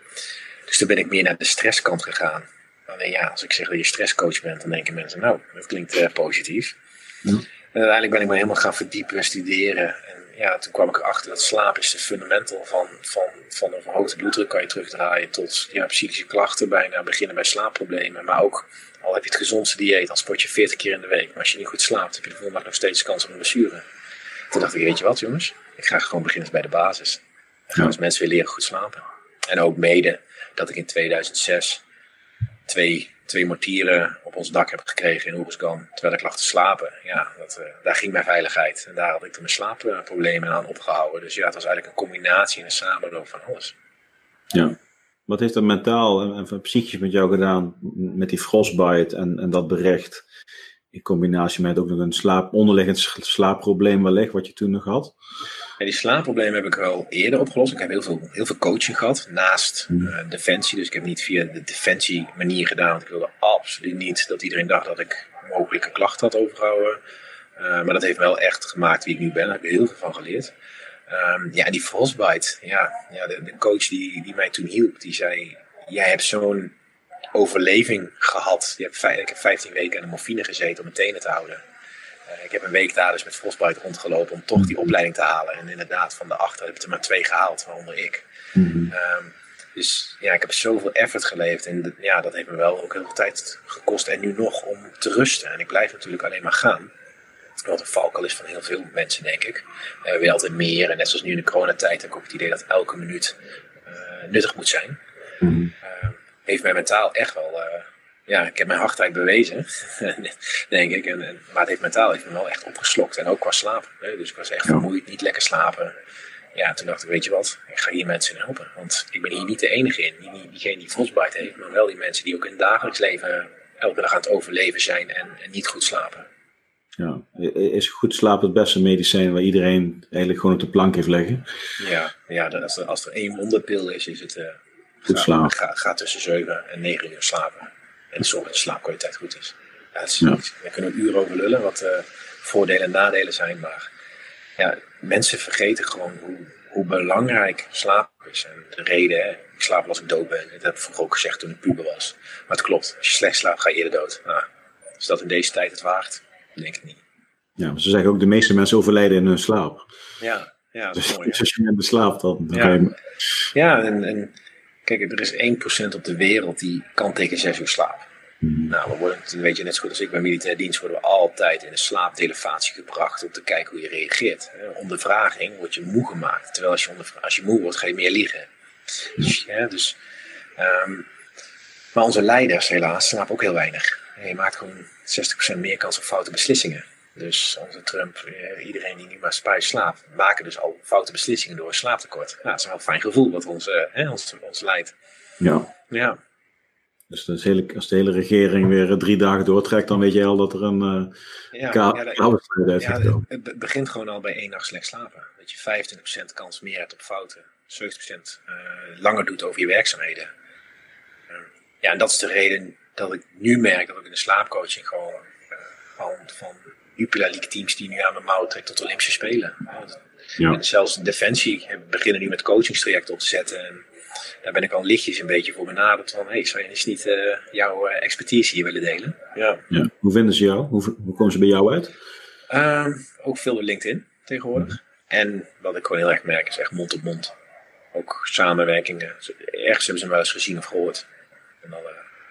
Dus toen ben ik meer naar de stresskant gegaan. Alleen ja, als ik zeg dat je stresscoach bent, dan denken mensen, nou, dat klinkt uh, positief. Ja. En uiteindelijk ben ik me helemaal gaan verdiepen en studeren. En ja, toen kwam ik erachter dat slaap is de fundamental van, van, van een verhoogde bloeddruk kan je terugdraaien tot ja, psychische klachten, bijna beginnen bij slaapproblemen. Maar ook al heb je het gezondste dieet, dan sport je 40 keer in de week. Maar als je niet goed slaapt, heb je de volgende nog steeds kans op een blessure. Toen dacht ik, weet je wat jongens, ik ga gewoon beginnen bij de basis. En gaan ja. mensen weer leren goed slapen. En ook mede dat ik in 2006 twee twee mortieren op ons dak heb gekregen in Oeriskan. Terwijl ik lag te slapen. Ja, dat, uh, daar ging mijn veiligheid. En daar had ik mijn slaapproblemen aan opgehouden. Dus ja, het was eigenlijk een combinatie en een samenloop van alles. Ja. Wat heeft dat mentaal en, en psychisch met jou gedaan? Met die frostbite en, en dat berecht. In combinatie met ook nog een slaap, onderliggend slaapprobleem wellicht, wat je toen nog had. Ja, die slaapproblemen heb ik wel eerder opgelost. Ik heb heel veel, heel veel coaching gehad naast uh, defensie. Dus ik heb niet via de defensie manier gedaan. Want ik wilde absoluut niet dat iedereen dacht dat ik mogelijke klachten had overgehouden. Uh, maar dat heeft me wel echt gemaakt wie ik nu ben. Daar heb ik heel veel van geleerd. Um, ja, die frostbite. Ja, ja de, de, coach die, die mij toen hielp, die zei... Jij hebt zo'n overleving gehad. Je hebt, ik heb 15 weken aan de morfine gezeten om mijn tenen te houden. Uh, ik heb een week daar dus met frostbite rondgelopen om toch die opleiding te halen. En inderdaad, van de achter heb ik er maar twee gehaald, waaronder ik. Mm -hmm. um, dus ja, ik heb zoveel effort geleverd. En ja, dat heeft me wel ook heel veel tijd gekost. En nu nog om te rusten. En ik blijf natuurlijk alleen maar gaan. Wat een valkuil is van heel veel mensen, denk ik. Uh, weer altijd meer. En net zoals nu in de coronatijd heb ik ook het idee dat elke minuut uh, nuttig moet zijn. Mm -hmm. Heeft mij mentaal echt wel. Uh, ja, ik heb mijn hardheid bewezen, denk ik. En, en, maar het heeft mentaal heeft me wel echt opgeslokt. En ook qua slaap. Hè? Dus ik was echt vermoeid, niet lekker slapen. Ja, toen dacht ik, weet je wat, ik ga hier mensen in helpen. Want ik ben hier niet de enige in. Niet, diegene die frostbite heeft, maar wel die mensen die ook in het dagelijks leven elke dag aan het overleven zijn en, en niet goed slapen. Ja, is goed slapen het beste medicijn waar iedereen eigenlijk gewoon op de plank heeft liggen? Ja, ja als, er, als er één wonderpil is, is het uh, goed ga, slapen. Ga, ga, tussen 7 en 9 uur slapen. En zorg dat de slaapkwaliteit goed is. Ja, is ja. We kunnen uur over lullen wat uh, voordelen en nadelen zijn, maar ja, mensen vergeten gewoon hoe, hoe belangrijk slaap is. En de reden, hè, ik slaap als ik dood ben. Dat heb ik vroeger ook gezegd toen ik puber was. Maar het klopt, als je slecht slaapt ga je eerder dood. Nou, is dat in deze tijd het waard? Denk ik niet. Ja, ze zeggen ook de meeste mensen overlijden in hun slaap. Ja, ja dat is mooi. Dus als je slaap dan. ja, ja en, en kijk, er is 1% op de wereld die kan tegen 6 uur slaap. Hmm. Nou, we worden, weet je net zo goed als ik bij militair dienst, worden we altijd in een slaapdelevatie gebracht om te kijken hoe je reageert. Ondervraging word je moe gemaakt. Terwijl als je, onder, als je moe wordt, ga je meer liegen. Dus, ja, dus, um, maar onze leiders helaas slapen ook heel weinig. En je maakt gewoon 60% meer kans op foute beslissingen. Dus onze Trump, iedereen die nu maar spijs slaapt, maken dus al foute beslissingen door een slaaptekort. Ja, dat is wel een fijn gevoel wat ons, hè, ons, ons leidt. Ja. Ja. Dus als de, hele, als de hele regering weer drie dagen doortrekt, dan weet je al dat er een uh, ja, ja. Het, begint gewoon al bij één nacht slecht slapen. Dat je 25% kans meer hebt op fouten. 70% uh, langer doet over je werkzaamheden. Uh, ja, en dat is de reden dat ik nu merk dat ik in de slaapcoaching gewoon van, van Jupiler League teams die nu aan mijn mouw trekken tot Olympische Spelen. Ja. En zelfs Defensie beginnen nu met coachingstrajecten op te zetten. En daar ben ik al lichtjes een beetje voor benaderd van, hey, zou je eens niet uh, jouw uh, expertise hier willen delen? Ja. Ja. Hoe vinden ze jou? Hoe, hoe komen ze bij jou uit? Um, ook veel door LinkedIn tegenwoordig. En wat ik gewoon heel erg merk is echt mond op mond. Ook samenwerkingen. Ergens hebben ze me wel eens gezien of gehoord. En dan, uh,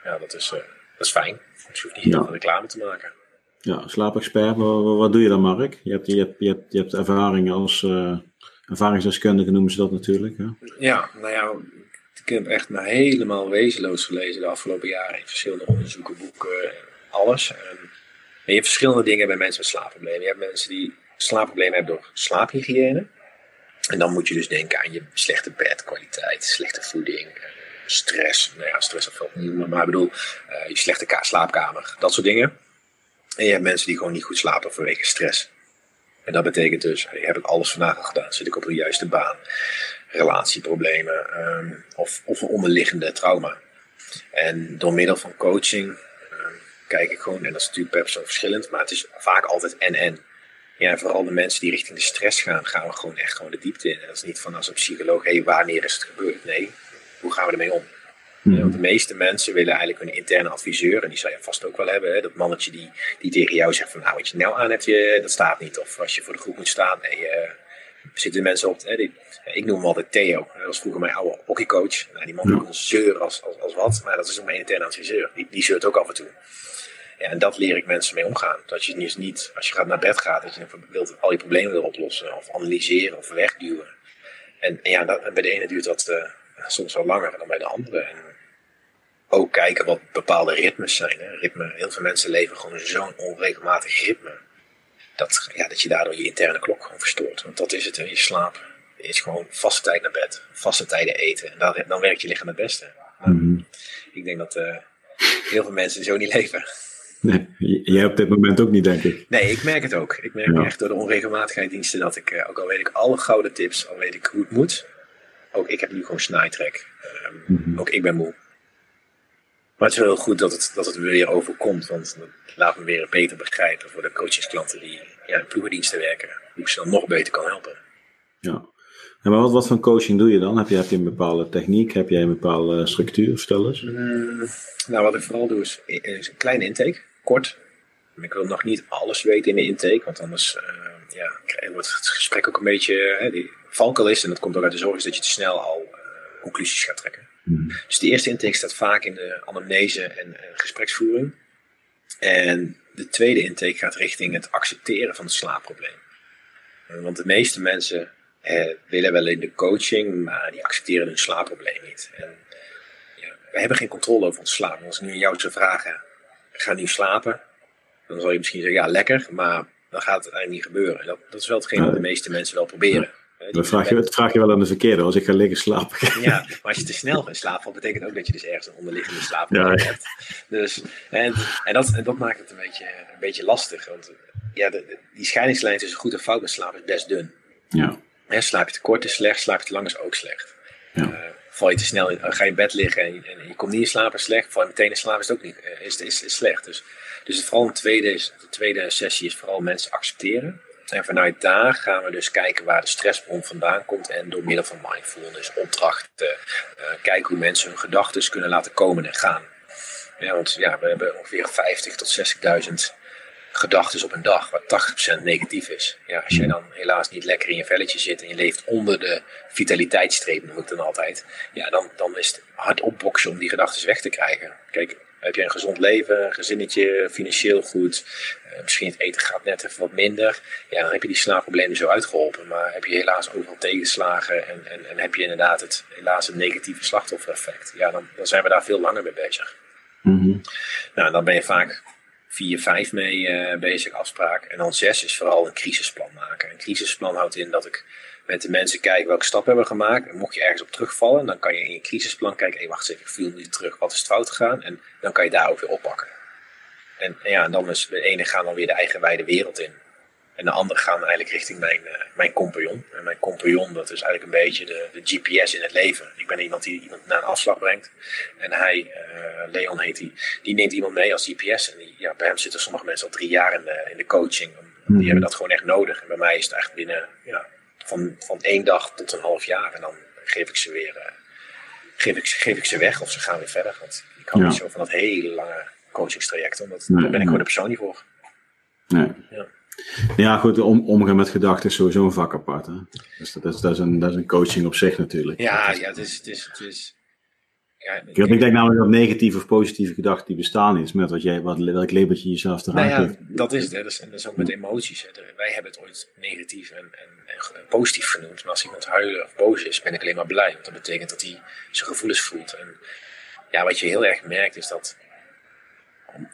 ja, dat is, dat is fijn. Dus je hoeft niet heel Ja. veel reclame te maken. Ja, slaapexpert, wat, wat- doe je dan, Mark? Je hebt, je hebt, je hebt, je hebt ervaringen als eh, ervaringsdeskundige, noemen ze dat natuurlijk. Hè? Ja, nou ja, ik heb echt helemaal wezenloos gelezen de afgelopen jaren in verschillende onderzoeken, boeken, alles. En je hebt verschillende dingen bij mensen met slaapproblemen. Je hebt mensen die slaapproblemen hebben door slaaphygiëne. En dan moet je dus denken aan je slechte bedkwaliteit, slechte voeding, stress. Nou ja, stress of niet, maar, maar ik bedoel, uh, je slechte slaapkamer, dat soort dingen. En je hebt mensen die gewoon niet goed slapen vanwege stress. En dat betekent dus, heb ik alles vandaag al gedaan? Zit ik op de juiste baan? Relatieproblemen um, of, of een onderliggende trauma. En door middel van coaching um, kijk ik gewoon, en dat is natuurlijk per persoon verschillend, maar het is vaak altijd en-en. Ja, en vooral de mensen die richting de stress gaan, gaan we gewoon echt gewoon de diepte in. En dat is niet van als een psycholoog, hé, hey, wanneer is het gebeurd? Nee, hoe gaan we ermee om? Want de meeste mensen willen eigenlijk een interne adviseur, en die zou je vast ook wel hebben. Hè? Dat mannetje die, die tegen jou zegt van nou wat je nou aan hebt, je, dat staat niet. Of als je voor de groep moet staan, nee, uh, zitten mensen op. Hè? Die, ik noem hem altijd Theo. Dat was vroeger mijn oude hockeycoach. Nou, die man ja. kon zeuren als, als, als wat, maar dat is ook mijn interne adviseur. Die, die zeurt ook af en toe. Ja, en dat leer ik mensen mee omgaan. Dat je dus niet, als je gaat naar bed gaat, dat je wilt al je problemen wil oplossen, of analyseren, of wegduwen. En, en ja, dat, bij de ene duurt dat uh, soms wel langer dan bij de andere. En ook kijken wat bepaalde ritmes zijn. Hè. Ritme, heel veel mensen leven gewoon zo'n onregelmatig ritme. Dat, ja, dat je daardoor je interne klok gewoon verstoort. Want dat is het, hè. je slaap is gewoon vaste tijd naar bed, vaste tijden eten. En dan, dan werkt je lichaam het beste. Nou, mm -hmm. Ik denk dat uh, heel veel mensen zo niet leven. Nee, jij op dit moment ook niet, denk ik. Nee, ik merk het ook. Ik merk ja. echt door de onregelmatigheidsdiensten dat ik, uh, ook al weet ik alle gouden tips, al weet ik hoe het moet, ook ik heb nu gewoon snijtrek. Um, mm -hmm. Ook ik ben moe. Maar het is wel heel goed dat het, dat het weer overkomt, want dat laat me weer beter begrijpen voor de coachingsklanten die ja, in ploegendiensten werken, hoe ik ze dan nog beter kan helpen. Ja. En maar wat, wat voor coaching doe je dan? Heb je, heb je een bepaalde techniek? Heb jij een bepaalde structuur? Vertel eens. Mm, nou, wat ik vooral doe is, is, een kleine intake, kort. Ik wil nog niet alles weten in de intake, want anders uh, ja, wordt het gesprek ook een beetje hè, die valkuil is. En dat komt ook uit de zorg is dat je te snel al uh, conclusies gaat trekken. Mm. Dus de eerste intake staat vaak in de anamnese en uh, gespreksvoering. En de tweede intake gaat richting het accepteren van het slaapprobleem. Want de meeste mensen eh, willen wel in de coaching, maar die accepteren hun slaapprobleem niet. En, ja, we hebben geen controle over ons slaap. Als ik nu jou zou vragen, ga nu slapen? Dan zal je misschien zeggen, ja lekker, maar dan gaat het eigenlijk niet gebeuren. En dat, dat is wel hetgeen wat de meeste mensen wel proberen. Ja. Dat vraag je, dat vraag je wel aan de verkeerde, als ik ga liggen slapen. Ja, maar als je te snel gaat slapen, betekent ook dat je dus ergens een onderliggende slaap ja, hebt. Dus, en en, dat, en dat maakt het een beetje, een beetje lastig. Want ja, de, de, die scheidingslijn tussen goed en fout met slaap is best dun. Ja. Slaap je te kort is slecht, slaap je te lang is ook slecht. Ja. Uh, val je te snel in, ga je in bed liggen en, en, je komt niet in slaap is slecht, val je meteen in slaap is het ook niet, uh, is, is, is slecht. Dus, dus het, vooral een tweede, de tweede sessie is vooral mensen accepteren. En vanuit daar gaan we dus kijken waar de stressbron vandaan komt. En door middel van mindfulness, opdrachten, uh, kijken hoe mensen hun gedachten kunnen laten komen en gaan. Ja, want ja, we hebben ongeveer 50 tot 60.000 gedachten op een dag, waar 80% negatief is. Ja, als jij dan helaas niet lekker in je velletje zit en je leeft onder de vitaliteitsstreep, noem ik dan altijd, ja, dan, dan is het hard opboksen om die gedachten weg te krijgen. Kijk, heb je een gezond leven, een gezinnetje, financieel goed, uh, misschien het eten gaat net even wat minder, ja, dan heb je die slaapproblemen zo uitgeholpen. Maar heb je helaas overal tegenslagen en, en, en heb je inderdaad het, helaas het negatieve slachtoffereffect, ja, dan, dan zijn we daar veel langer mee bezig. Mm -hmm. Nou, dan ben je vaak vier, vijf mee uh, bezig, afspraak. En dan zes is vooral een crisisplan maken. Een crisisplan houdt in dat ik met de mensen kijk welke stappen hebben we gemaakt. En mocht je ergens op terugvallen, dan kan je in je crisisplan kijken. Hé, wacht even, ik viel nu terug. Wat is het fout gegaan? En dan kan je daar ook weer oppakken. En, en ja, en dan is de ene gaan dan weer de eigen wijde wereld in. En de andere gaan eigenlijk richting mijn, uh, mijn compagnon. En mijn compagnon, dat is eigenlijk een beetje de, de GPS in het leven. Ik ben iemand die iemand naar een afslag brengt. En hij, uh, Leon heet hij, die, die neemt iemand mee als GPS. En die, ja, bij hem zitten sommige mensen al drie jaar in de, in de coaching. Die mm. hebben dat gewoon echt nodig. En bij mij is het echt binnen ja, van, van één dag tot een half jaar. En dan geef ik ze weer uh, geef ik, geef ik ze weg of ze gaan weer verder. Want ik hou ja. niet zo van dat hele lange coachingstraject. Omdat nee, daar ben ik gewoon de persoon niet voor. Nee. Ja. Ja, goed, om, omgaan met gedachten is sowieso een vak apart. Hè? Dus dat is, dat, is een, dat is een coaching op zich natuurlijk. Ja, ja het is. Het is, het is ja, ik, denk namelijk dat negatieve of positieve gedachten die bestaan is, met wat jij, wat, welk labeltje je jezelf eruit nou ja, Dat is het, hè. Dat, is, dat is ook met emoties. Hè. Wij hebben het ooit negatief en, en, en, positief genoemd, maar als iemand huilen of boos is, ben ik alleen maar blij. Want dat betekent dat hij zijn gevoelens voelt. En ja, wat je heel erg merkt is dat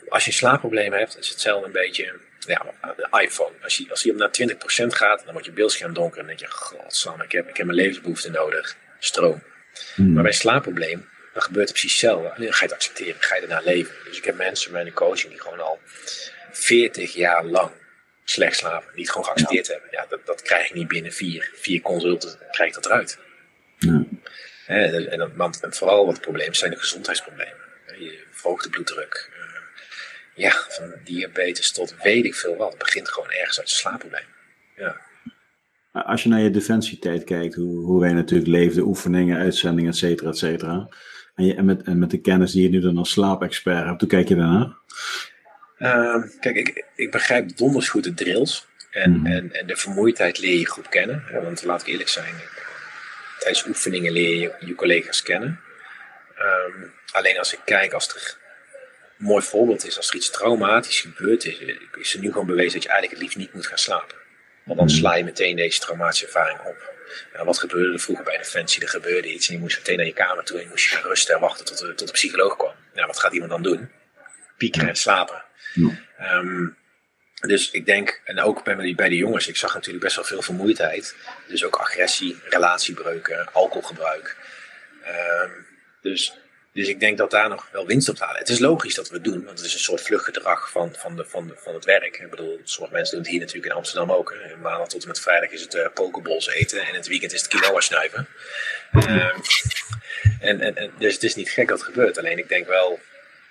als je slaapproblemen hebt, is hetzelfde een beetje ja, de iPhone. Als je, als je naar 20% gaat, dan wordt je beeldscherm donker. En dan denk je, godsam, ik heb, ik heb mijn levensbehoefte nodig. Stroom. Hmm. Maar bij slaapprobleem, dan gebeurt het precies hetzelfde. Alleen dan ga je het accepteren, ga je ernaar leven. Dus ik heb mensen bij de coaching die gewoon al 40 jaar lang slecht slapen. Die het gewoon geaccepteerd hebben. Ja, dat, dat krijg ik niet binnen vier, vier consulten, krijg ik dat eruit. Ja. Dus, en, dan, en vooral wat problemen zijn de gezondheidsproblemen. Je verhoogde bloeddruk. eh, ja, van diabetes tot weet ik veel wat. Het begint gewoon ergens uit een slaapprobleem. Ja. Als je naar je defensietijd kijkt, hoe, hoe wij natuurlijk leefden, oefeningen, uitzendingen, et cetera, et cetera. En, je, en, met, en met de kennis die je nu dan als slaapexpert hebt, hoe kijk je daarnaar? Ehm, kijk, ik, ik begrijp donders goed de drills. En, Mhm. en, en de vermoeidheid leer je goed kennen. Want laat ik eerlijk zijn, tijdens oefeningen leer je je collega's kennen. Ehm, alleen als ik kijk, als er een mooi voorbeeld is, als er iets traumatisch gebeurd is, is er nu gewoon bewezen dat je eigenlijk het liefst niet moet gaan slapen. Want dan sla je meteen deze traumatische ervaring op. Ja, wat gebeurde er vroeger bij Defensie? Er gebeurde iets en je moest meteen naar je kamer toe en je moest je gaan rusten en wachten tot de, tot de psycholoog kwam. Ja, wat gaat iemand dan doen? Piekeren en slapen. Ja. Ehm, dus ik denk, en ook bij, bij de jongens, ik zag natuurlijk best wel veel vermoeidheid. Dus ook agressie, relatiebreuken, alcoholgebruik. Ehm, dus, dus ik denk dat daar nog wel winst op te halen. Het is logisch dat we het doen, want het is een soort vluchtgedrag van, van, de, van, de, van het werk. Ik bedoel, sommige mensen doen het hier natuurlijk in Amsterdam ook. Hè. Maandag tot en met vrijdag is het uh, eten en in het weekend is het quinoa snuiven. Ehm, en, en, en, dus het is niet gek dat het gebeurt. Alleen ik denk wel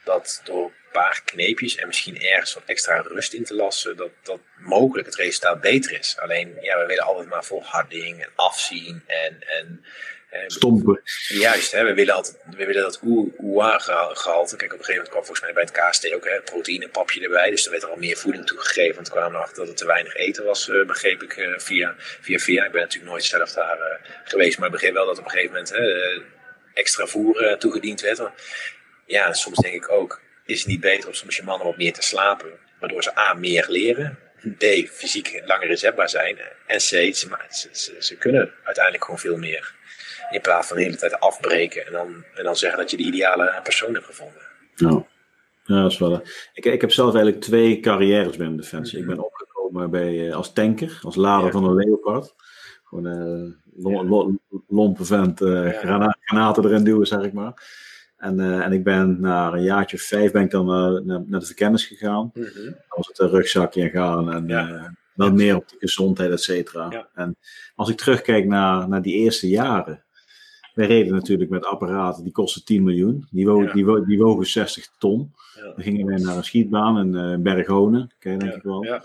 dat door een paar kneepjes en misschien ergens wat extra rust in te lassen, dat, dat mogelijk het resultaat beter is. Alleen, ja, we willen altijd maar volharding en afzien en... en Stompen. Juist, hè, we willen altijd we willen dat OEA-gehalte. Kijk, op een gegeven moment kwam volgens mij bij het KST ook hè, proteïnepapje erbij. Dus er werd er al meer voeding toegegeven. Want we kwamen erachter dat het te weinig eten was, uh, begreep ik uh, via, via via. Ik ben natuurlijk nooit zelf daar uh, geweest. Maar ik begreep wel dat op een gegeven moment hè, extra voer toegediend werd. Ja, soms denk ik ook, is het niet beter om soms je mannen wat meer te slapen? Waardoor ze A, meer leren. B, fysiek langer inzetbaar zijn. En C, ze, ze, ze kunnen uiteindelijk gewoon veel meer. In plaats van de hele tijd afbreken en dan, en dan zeggen dat je de ideale persoon hebt gevonden. Ja, ja dat is wel. Ik, ik heb zelf eigenlijk twee carrières binnen Defensie. Mm -hmm. Ik ben opgekomen bij, als tanker, als lader ja. van een Leopard. Gewoon een uh, lompe vent, uh, grana granaten erin duwen, zeg ik maar. En, uh, en ik ben na een jaartje of vijf ben ik dan naar, naar de verkennis gegaan. Mm -hmm. Dan was het een rugzakje en gaan en ja. wel meer op de gezondheid, et cetera. Ja. En als ik terugkijk naar, naar die eerste jaren. Wij reden natuurlijk met apparaten die kosten 10 miljoen. Die wogen, ja. die wogen, die wogen 60 ton. Ja. Dan gingen wij naar een schietbaan in uh, Berghonen. Ken je denk ja. ik wel.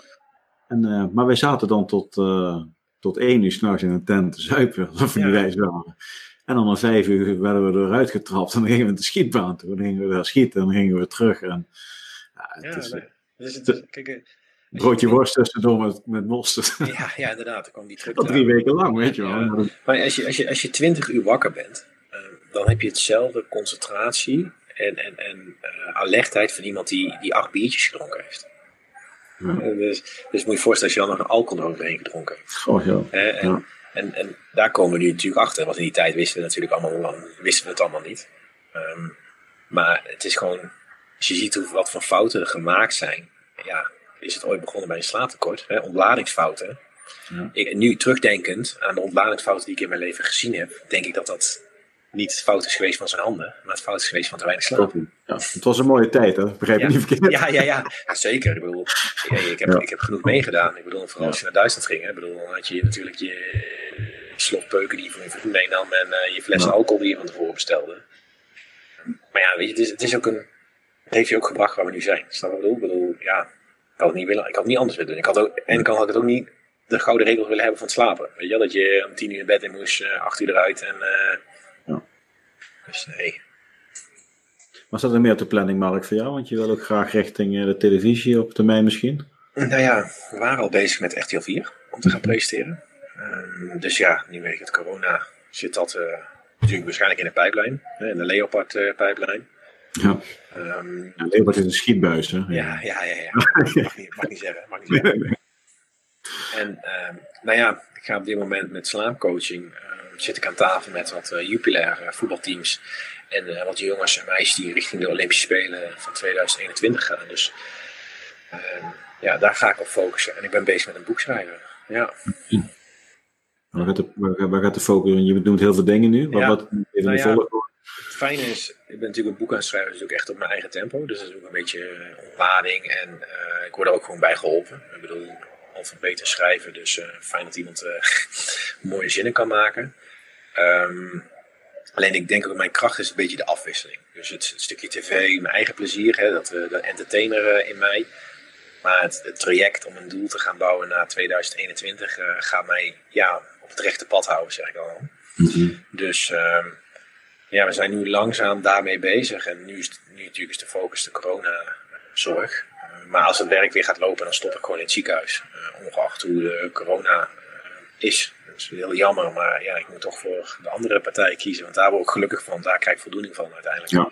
En, uh, maar wij zaten dan tot, uh, tot één uur s'nachts in een tent te zuipen. We die wijs waren. En dan om vijf uur werden we eruit getrapt. En dan gingen we de schietbaan toe. Dan gingen we daar schieten. En dan gingen we terug. En, het is, nee. dus het is, kijk, broodje worst tussendoor met, met mosterd. Ja, ja, inderdaad. Dan kwam die terug. Dat drie weken lang, weet je wel. Ja. Maar als je, als, je, als je twintig uur wakker bent, uh, dan heb je hetzelfde concentratie en, en, en uh, alertheid van iemand die, die acht biertjes gedronken heeft. Ja. Dus, dus moet je voorstellen als je dan nog een alcohol eroverheen gedronken hebt. Oh ja. Uh, en, ja. En, en daar komen we nu natuurlijk achter, want in die tijd wisten we natuurlijk allemaal, wisten we het allemaal niet. Um, maar het is gewoon, als je ziet hoe, wat voor fouten er gemaakt zijn, ja, is het ooit begonnen bij een slaaptekort, hè, ontladingsfouten. Ja. Ik, nu terugdenkend aan de ontladingsfouten die ik in mijn leven gezien heb, denk ik dat dat niet het fout is geweest van zijn handen, maar het fout is geweest van te weinig slaap. Ja, het was een mooie tijd, hè? Begrijp je ja. niet verkeerd? Ja, ja, ja, ja, zeker. Ik bedoel, ik, heb, ik heb genoeg meegedaan. Ik bedoel, vooral als je naar Duitsland ging, hè? Ik bedoel, dan had je natuurlijk je slotpeuken die je voor je vriend meenam en uh, je flessen alcohol die je van tevoren bestelde. Maar ja, weet je, het is, het is ook een, het heeft je ook gebracht waar we nu zijn. Snap je wat ik bedoel? Ik bedoel, ja, had het niet willen, ik had het niet anders willen doen. Ik had ook, en kan had ik het ook niet de gouden regels willen hebben van het slapen. Weet je, dat je om tien uur in bed in moest, uh, acht uur eruit en... Uh, ja. Dus nee. Maar staat er meer op de planning, Mark, voor jou? Want je wil ook graag richting de televisie op termijn misschien? Nou ja, we waren al bezig met RTL 4 om te gaan presenteren. Um, dus ja, nu weet ik het corona zit dat uh, natuurlijk waarschijnlijk in de pijplijn. In de Leopard uh, pijplijn. Ja. Um, ja, is een schietbuis, hè? Ja, ja, ja. ja, ja. mag, niet, mag niet zeggen. Mag niet zeggen. Nee, nee. En um, nou ja, ik ga op dit moment met slaapcoaching uh, zit ik aan tafel met wat uh, Jupiler uh, voetbalteams. En uh, wat jongens en meisjes die richting de Olympische Spelen van 2021 gaan. Dus ja, daar ga ik op focussen. En ik ben bezig met een boek schrijven. Ja. Waar gaat, de, waar, gaat de focus? Je doet heel veel dingen nu. Wat, Ja. wat even Nou de ja. Het fijne is, ik ben natuurlijk een boek aan het schrijven, dus ook echt op mijn eigen tempo. Dus dat is ook een beetje eh, ontlading en eh, ik word er ook gewoon bij geholpen. Ik bedoel, altijd beter schrijven, dus eh, fijn dat iemand mooie zinnen kan maken. Ehm, alleen ik denk ook mijn kracht is een beetje de afwisseling. Dus het, het stukje tv, mijn eigen plezier, hè, dat, we de entertainer in mij. Maar het, het traject om een doel te gaan bouwen na 2021 eh, gaat mij ja, op het rechte pad houden, zeg ik al. Mhm. Dus ehm, ja, we zijn nu langzaam daarmee bezig. En nu is nu natuurlijk is de focus de coronazorg. Maar als het werk weer gaat lopen, dan stop ik gewoon in het ziekenhuis. Eh, ongeacht hoe de corona eh, is. Dat is heel jammer, maar ja, ik moet toch voor de andere partij kiezen. Want daar word ik gelukkig van. Daar krijg ik voldoening van uiteindelijk. Ja.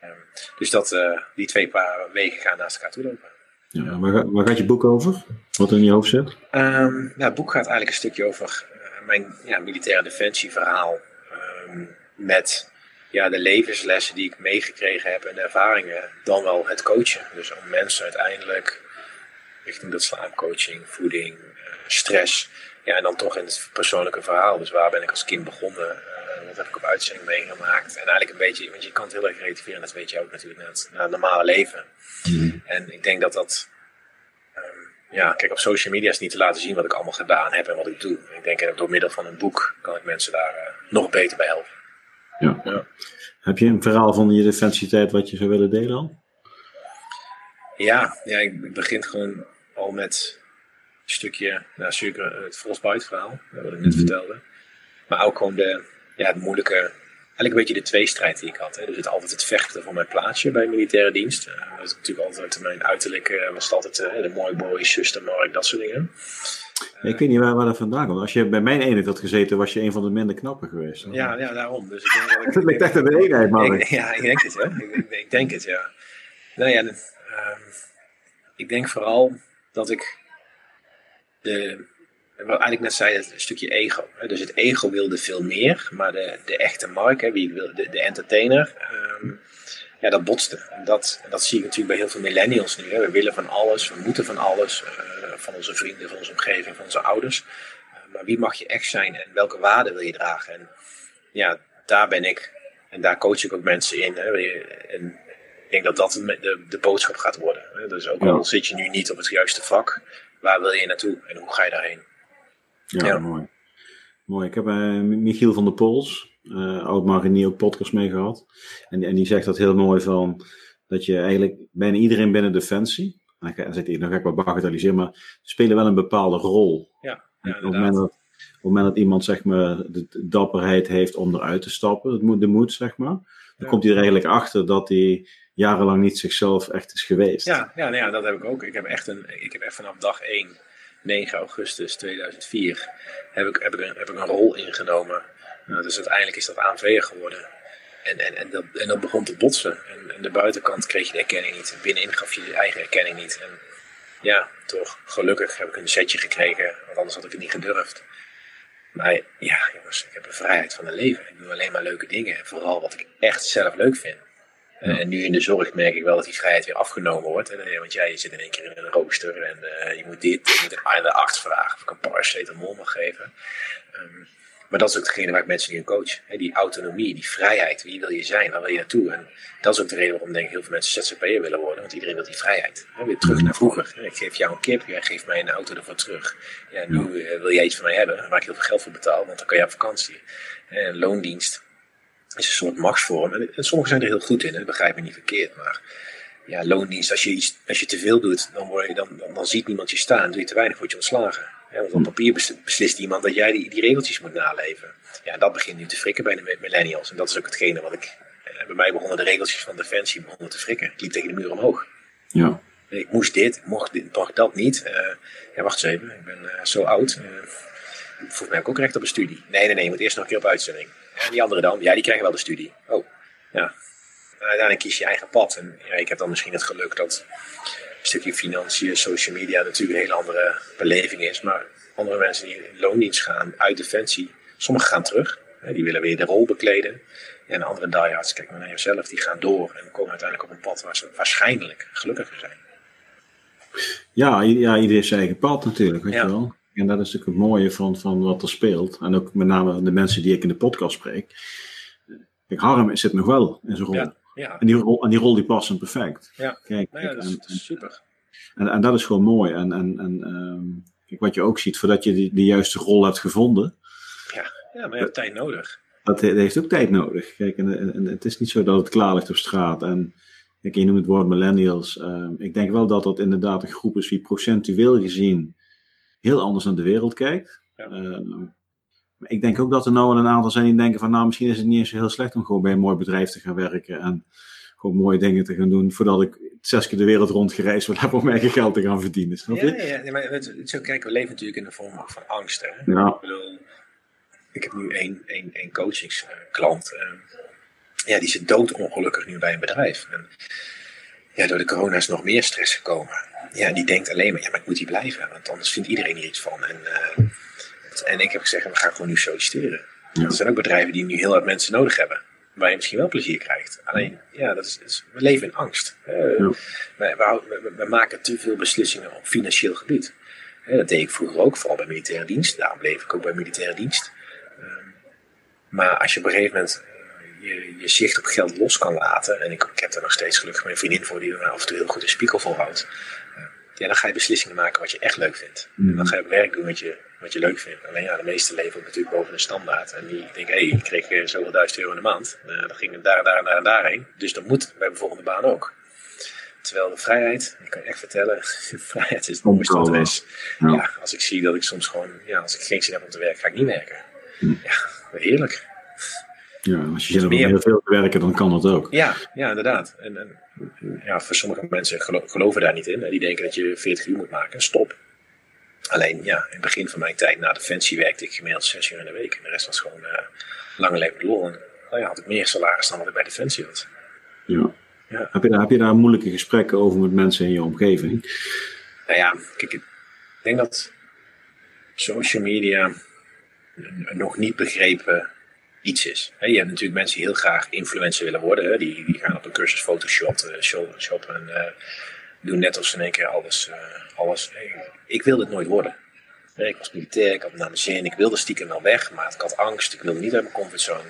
Ehm, dus dat, eh, die twee paar wegen gaan naast elkaar toe lopen. Ja, waar, ga- waar gaat je boek over? Wat in je hoofd zit? Ehm, nou, het boek gaat eigenlijk een stukje over mijn ja, militaire defensieverhaal. Met ja, de levenslessen die ik meegekregen heb en de ervaringen. Dan wel het coachen. Dus om mensen uiteindelijk richting dat slaapcoaching, voeding, eh, stress. Ja, en dan toch in het persoonlijke verhaal. Dus waar ben ik als kind begonnen? Eh, wat heb ik op uitzending meegemaakt? En eigenlijk een beetje, want je kan het heel erg relativeren. Dat weet je ook natuurlijk naar het, naar het normale leven. En ik denk dat dat Ehm, ja, kijk, op social media is niet te laten zien wat ik allemaal gedaan heb en wat ik doe. Ik denk dat door middel van een boek kan ik mensen daar eh, nog beter bij helpen. Ja. Ja. Heb je een verhaal van je defensietijd wat je zou willen delen al? Ja, ja ik, begin gewoon al met een stukje, nou, zeker het Frostbite verhaal, wat ik net Mhm. vertelde. Maar ook gewoon de, ja, het moeilijke, eigenlijk een beetje de tweestrijd die ik had. Hè. Dus het altijd het vechten voor mijn plaatsje bij militaire dienst. Eh, dat is natuurlijk altijd mijn uiterlijk, eh, was het altijd eh, de mooi boy, zuster, Mark, dat soort dingen. Ik weet niet waar, waar dat vandaan komt. Als je bij mijn eenheid had gezeten, was je een van de minder knappen geweest. Ja, ja, daarom. Dus ik denk dat ik, ligt echt aan de eenheid, Mark. Ik, ja, ik denk het, hè. Ik, ik, ik denk het, ja. Nou ja, ehm, ik denk vooral dat ik de, wat eigenlijk net zei, het stukje ego. Hè. Dus het ego wilde veel meer, maar de, de echte Mark, hè, wie ik wil, de, de entertainer, ehm, ja, dat botste. En dat, dat zie ik natuurlijk bij heel veel millennials nu. Hè. We willen van alles, we moeten van alles, eh, van onze vrienden, van onze omgeving, van onze ouders. Eh, maar wie mag je echt zijn en welke waarden wil je dragen? En ja, daar ben ik. En daar coach ik ook mensen in. Hè. En ik denk dat dat de, de, boodschap gaat worden. Hè. Dus ook Ja. al zit je nu niet op het juiste vak, waar wil je naartoe en hoe ga je daarheen? Ja, Ja. mooi. Mooi. Ik heb eh, Michiel van der Pols, eh oud marinier, ook podcast mee gehad. En, die- en die zegt dat heel mooi van, dat je eigenlijk bijna iedereen binnen Defensie, en dan ga ik wat bagatelliseren, maar spelen wel een bepaalde rol. Ja, op, ja het moment dat, op het moment dat iemand zeg maar, de, de dapperheid heeft om eruit te stappen, het moet, de moed zeg maar, dan Ja. komt hij er eigenlijk achter dat hij jarenlang niet zichzelf echt is geweest. Ja, ja, nou ja, dat heb ik ook. Ik heb echt, een, ik heb echt vanaf dag 1, 9 augustus 2004, heb ik, heb ik, een, heb ik een rol ingenomen. Nou, dus uiteindelijk is dat ANV'er geworden. En, en, en, dat, en dat begon te botsen. En, en de buitenkant kreeg je de erkenning niet. Binnenin gaf je je eigen erkenning niet. En ja, toch gelukkig heb ik een setje gekregen, want anders had ik het niet gedurfd. Maar ja, jongens, ik heb een vrijheid van een leven. Ik doe alleen maar leuke dingen. En vooral wat ik echt zelf leuk vind. Eh, En nu in de zorg merk ik wel dat die vrijheid weer afgenomen wordt. Hè? Want jij zit in één keer in een rooster en eh, je moet dit, je moet een aan de arts vragen of ik een paracetamol mag geven. Ehm, maar dat is ook degene waar ik mensen nu in coach. Hè? Die autonomie, die vrijheid. Wie wil je zijn? Waar wil je naartoe? En dat is ook de reden waarom denk ik heel veel mensen ZZP'er willen worden. Want iedereen wil die vrijheid. Hè? Weer terug naar vroeger. Ik geef jou een kip, jij geeft mij een auto ervoor terug. Ja, nu eh, wil jij iets van mij hebben, waar ik heel veel geld voor betaal, want dan kan je op vakantie. En loondienst is een soort machtsvorm. En, en sommigen zijn er heel goed in, hè? begrijp me niet verkeerd. Maar ja, loondienst, als je, iets, als je te veel doet, dan, word je, dan, dan, dan ziet niemand je staan. Doe je te weinig, word je ontslagen. Ja, want op papier bes- beslist iemand dat jij die, die regeltjes moet naleven. Ja, dat begint nu te frikken bij de mi- millennials. En dat is ook hetgene wat ik... eh, Bij mij begonnen de regeltjes van Defensie begonnen te frikken. Ik liep tegen de muur omhoog. Ja. Ik moest dit, ik mocht, dit, mocht dat niet. Eh, ja, wacht eens even, ik ben eh, zo oud. Eh, volgens mij heb ik ook recht op een studie. Nee, nee, nee, je moet eerst nog een keer op uitzending. En die anderen dan? Ja, die krijgen wel de studie. Oh, ja. En uiteindelijk kies je eigen pad. En ja, ik heb dan misschien het geluk dat stukje financiën, social media natuurlijk een hele andere beleving is. Maar andere mensen die in loondienst gaan uit Defensie, sommigen gaan terug. Die willen weer de rol bekleden. En andere diehards, kijk maar naar jezelf, die gaan door en komen uiteindelijk op een pad waar ze waarschijnlijk gelukkiger zijn. Ja, ja iedereen heeft zijn eigen pad natuurlijk, weet je wel. En dat is natuurlijk het mooie van, van wat er speelt. En ook met name de mensen die ik in de podcast spreek. Kijk, Harm zit nog wel in zijn rol. Ja, ja. En, die rol en die rol die past hem perfect. Ja, Kijk, nou ja dat, is, en, dat is super. En, en, dat is gewoon mooi. En, en, en um, kijk, wat je ook ziet, voordat je die, de juiste rol hebt gevonden. Ja, ja maar je hebt tijd nodig. Dat, dat heeft ook tijd nodig. Kijk, en, en, en, het is niet zo dat het klaar ligt op straat. En kijk, je noemt het woord millennials. Um, ik denk wel dat dat inderdaad een groep is die procentueel gezien heel anders naar de wereld kijkt. Ja. Um, maar ik denk ook dat er nou een aantal zijn die denken van nou, misschien is het niet eens heel slecht om gewoon bij een mooi bedrijf te gaan werken. En gewoon mooie dingen te gaan doen voordat ik zes keer de wereld rond gereisd wil hebben om eigen geld te gaan verdienen. Snap je? Ja, ja, maar het, zo kijken, we leven natuurlijk in een vorm van angst. Hè? Ja. Ik bedoel, ik heb nu één, één, één coachingsklant. Uh, ja, die zit doodongelukkig nu bij een bedrijf. En ja, door de corona is nog meer stress gekomen. Ja, die denkt alleen maar, ja, maar ik moet hier blijven, want anders vindt iedereen hier iets van. En, uh, en ik heb gezegd, we gaan gewoon nu solliciteren. Ja. Er zijn ook bedrijven die nu heel hard mensen nodig hebben waar je misschien wel plezier krijgt. Alleen, ja, dat is, dat is we leven in angst. Uh, ja. we, we, we, maken te veel beslissingen op financieel gebied. Uh, dat deed ik vroeger ook, vooral bij militaire dienst. Daarom bleef ik ook bij militaire dienst. Uh, maar als je op een gegeven moment je, je zicht op geld los kan laten, en ik, ik heb daar nog steeds gelukkig mijn vriendin voor die er af en toe heel goed een spiegel voor houdt. ja, dan ga je beslissingen maken wat je echt leuk vindt. Mm. En dan ga je werk doen wat je, wat je leuk vindt. Alleen ja, de meeste leven natuurlijk boven de standaard. En die denken, hé, hey, ik kreeg zoveel duizend euro in de maand. Uh, dan ging het daar, daar, daar en daarheen. Dus dat moet bij mijn volgende baan ook. Terwijl de vrijheid, ik kan je echt vertellen, vrijheid is het mooiste wat er is. Ja. ja. als ik zie dat ik soms gewoon, ja, als ik geen zin heb om te werken, ga ik niet werken. Hm. Ja, heerlijk. Ja, als je zin hebt om heel veel te werken, dan kan dat ook. Ja, ja inderdaad. En, en ja, voor sommige mensen gelo geloven daar niet in. Die denken dat je 40 uur moet maken. Stop. Alleen ja, in het begin van mijn tijd na Defensie werkte ik gemiddeld zes uur in de week. En de rest was gewoon uh, lange leven lol. En nou ja, had ik meer salaris dan wat ik bij Defensie had. Ja. ja. Heb, je daar, heb je daar moeilijke gesprekken over met mensen in je omgeving? Nou ja, kijk, ik denk dat social media nog niet begrepen iets is. je hebt natuurlijk mensen die heel graag influencer willen worden. Die, die gaan op een cursus Photoshop shop en uh, doen net als ze in één keer alles... Uh, alles ik wilde het nooit worden. Ik was militair, ik had het naar mijn zin, ik wilde stiekem wel weg, maar ik had angst, ik wilde niet uit mijn comfortzone.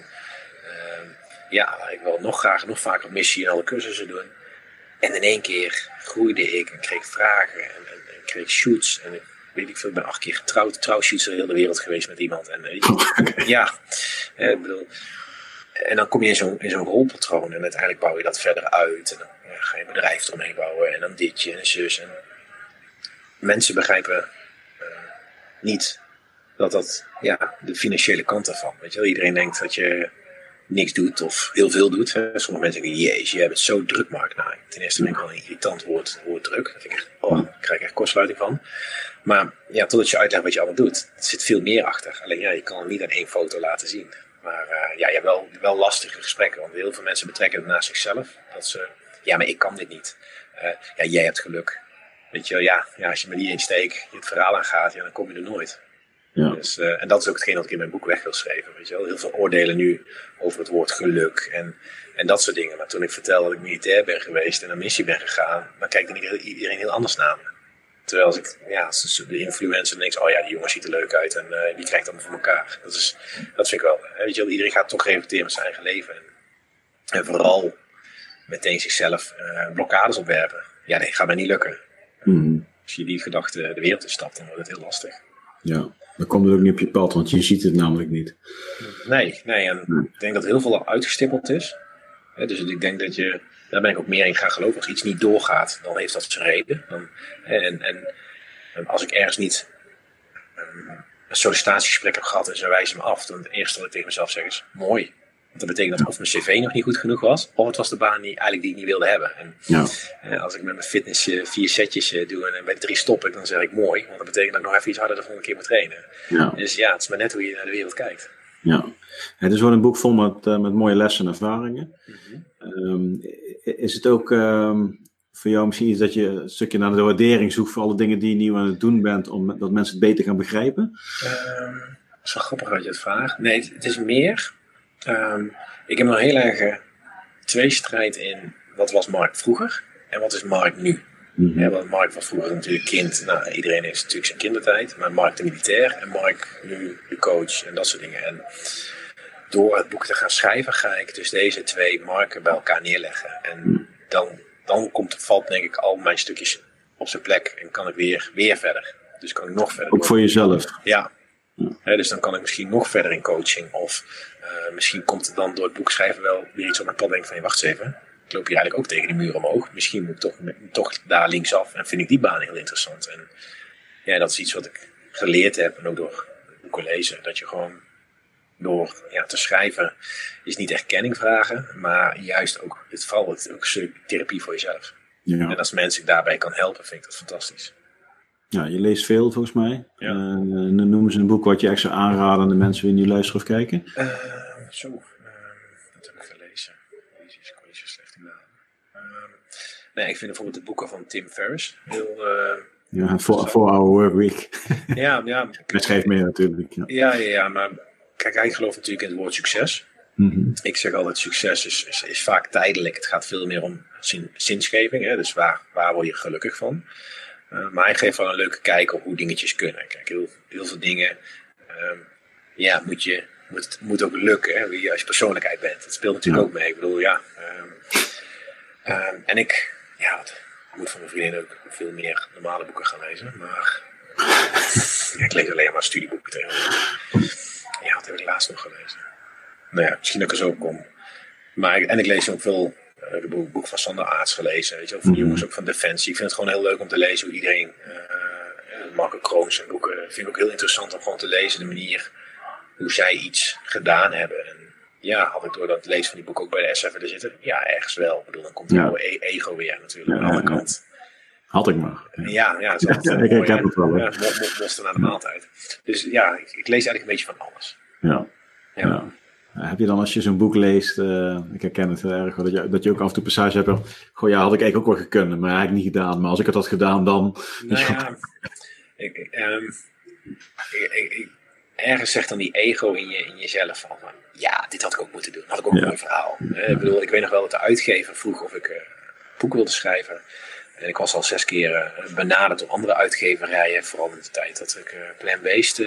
Uh, ja, ik wilde nog graag, nog vaker missie en alle cursussen doen. En in één keer groeide ik en kreeg vragen en, en, en kreeg shoots. En ik weet ik veel, ik ben acht keer getrouwd, trouwshoots in de hele wereld geweest met iemand. En, uh, ja, uh, ik bedoel, en dan kom je in zo'n in zo'n rolpatroon en uiteindelijk bouw je dat verder uit. En dan ga je bedrijf eromheen bouwen en dan ditje en zus. En mensen begrijpen uh, niet dat dat, ja, de financiële kant ervan. Weet je wel, iedereen denkt dat je niks doet of heel veel doet. Sommige mensen denken, je hebt het zo druk, Mark. Nou, ten eerste vind ik wel een irritant woord, woord druk. Dat vind ik oh, daar krijg ik echt kortsluiting van. Maar ja, totdat je uitlegt wat je allemaal doet, er zit veel meer achter. Alleen ja, je kan het niet aan één foto laten zien. Maar uh, ja, je hebt wel, wel lastige gesprekken, want heel veel mensen betrekken het naast zichzelf. Dat ze, ja, maar ik kan dit niet. Uh, ja, jij hebt geluk. Weet je wel, ja, ja, als je me niet insteekt, je het verhaal aangaat, ja, dan kom je er nooit. Ja. Dus, uh, en dat is ook hetgeen wat ik in mijn boek weg wil schrijven. Weet je wel? Heel veel oordelen nu over het woord geluk en, en dat soort dingen. Maar toen ik vertel dat ik militair ben geweest en een missie ben gegaan, dan kijkt er iedereen, iedereen heel anders naar me. Terwijl als ik, ja, als de influencer denkt, oh ja, die jongen ziet er leuk uit en uh, die krijgt allemaal voor elkaar. Dat, is, dat vind ik wel, weet je wel, iedereen gaat toch reflecteren met zijn eigen leven. En, en vooral meteen zichzelf uh, blokkades opwerpen. Ja, nee, gaat mij niet lukken. Mm. Als je die gedachte de wereld in stapt, dan wordt het heel lastig. Ja, dan komt het ook niet op je pad, want je ziet het namelijk niet. Nee, nee en ik denk dat heel veel al uitgestippeld is. Dus ik denk dat je, daar ben ik ook meer in gaan geloven. Als iets niet doorgaat, dan heeft dat zijn reden. Dan, en, en, en als ik ergens niet um, een sollicitatiegesprek heb gehad en ze wijzen me af, dan het eerste wat ik tegen mezelf zeg is, mooi. Dat betekent dat of mijn cv nog niet goed genoeg was, of het was de baan die, eigenlijk die ik niet wilde hebben. En ja. eh, als ik met mijn fitness uh, vier setjes uh, doe en bij drie stop ik, dan zeg ik mooi. Want dat betekent dat ik nog even iets harder de volgende keer moet trainen. Ja. Dus ja, het is maar net hoe je naar de wereld kijkt. Ja, het is wel een boek vol met, met mooie lessen en ervaringen. Mhm. Mm -hmm. um, is het ook um, voor jou misschien iets dat je een stukje naar de waardering zoekt voor alle dingen die je nieuw aan het doen bent, om dat mensen het beter gaan begrijpen? Um, dat is wel grappig dat je het vraagt. Nee, het is meer Um, ik heb nog heel erg tweestrijd in wat was Mark vroeger en wat is Mark nu. Mm want Mark was vroeger natuurlijk kind. Nou, iedereen heeft natuurlijk zijn kindertijd. Maar Mark de militair en Mark nu de coach en dat soort dingen. En door het boek te gaan schrijven ga ik dus deze twee marken bij elkaar neerleggen. En mhm. dan, dan komt, valt denk ik al mijn stukjes op zijn plek en kan ik weer, weer verder. Dus kan ik nog verder. Ook voor jezelf? Ja. Dus dan kan ik misschien nog verder in coaching. Of uh, misschien komt er dan door het boek schrijven wel weer iets op mijn pad. Denk van, wacht eens even. Ik loop hier eigenlijk ook tegen die muur omhoog. Misschien moet ik toch, toch daar linksaf. En vind ik die baan heel interessant. En ja, dat is iets wat ik geleerd heb. En ook door boeken lezen. Dat je gewoon door ja, te schrijven is niet erkenning vragen. Maar juist ook, het valt ook stuk therapie voor jezelf. Ja. En als mensen daarbij kan helpen, vind ik dat fantastisch. Ja, je leest veel volgens mij. Ja. Uh, noemen ze een boek wat je echt zou aanraden aan de mensen die nu luisteren of kijken? Uh, zo, uh, dat heb ik gelezen. Deze is ik zo slecht in naam. nee, ik vind bijvoorbeeld de boeken van Tim Ferriss heel... ja, voor, voor our work week. ja, ja. Hij schrijft meer natuurlijk. Ja. ja, ja, ja, maar kijk, hij gelooft natuurlijk in het woord succes. Mm Ik zeg altijd, succes is, is, is, vaak tijdelijk. Het gaat veel meer om zin, zinsgeving. Hè? Dus waar, waar word je gelukkig van? Uh, maar hij geeft wel een leuke kijk op hoe dingetjes kunnen. Kijk, heel, heel veel dingen um, ja, moet, je, moet, moet ook lukken. Hè? Als je persoonlijkheid bent. Dat speelt natuurlijk ook mee. Ik bedoel, ja. Um, um, en ik, ja, wat, ik moet van mijn vriendin ook veel meer normale boeken gaan lezen. Maar ja, ik lees alleen maar studieboeken tegenwoordig. Ja, wat heb ik laatst nog gelezen? Nou ja, misschien dat ik er zo op kom. Maar, en ik lees ook veel uh, de boek, boek, van Sander Aarts gelezen. Weet je, of mm jongens ook van Defensie. Ik vind het gewoon heel leuk om te lezen hoe iedereen. Uh, Marco Kroons en boeken vind ik ook heel interessant om gewoon te lezen. De manier hoe zij iets gedaan hebben. En ja, had ik door dat lezen van die boek ook bij de SF willen zitten? Ja, ergens wel. Ik bedoel, dan komt ja. e ego weer natuurlijk ja, aan de andere kant. Had ik maar. Ja, ja, ja, ik, ik heb het wel. Ja, mosten naar de maaltijd. Dus ja, ik, ik, lees eigenlijk een beetje van alles. Ja. ja. Heb je dan als je zo'n boek leest, uh, ik herken het heel erg, dat je, dat je ook af en toe passage hebt, goh ja, had ik eigenlijk ook wel gekund, maar eigenlijk niet gedaan. Maar als ik het had gedaan, dan... Nou ja, ik, um, ik, ik, ergens zegt dan die ego in, je, in jezelf van, ja, dit had ik ook moeten doen. Had ik ook een mooi verhaal. Uh, ik bedoel, ik weet nog wel dat de uitgever vroeg of ik uh, boek wilde schrijven. En ik was al zes keer benaderd door andere uitgeverijen, vooral in de tijd dat ik plant-based,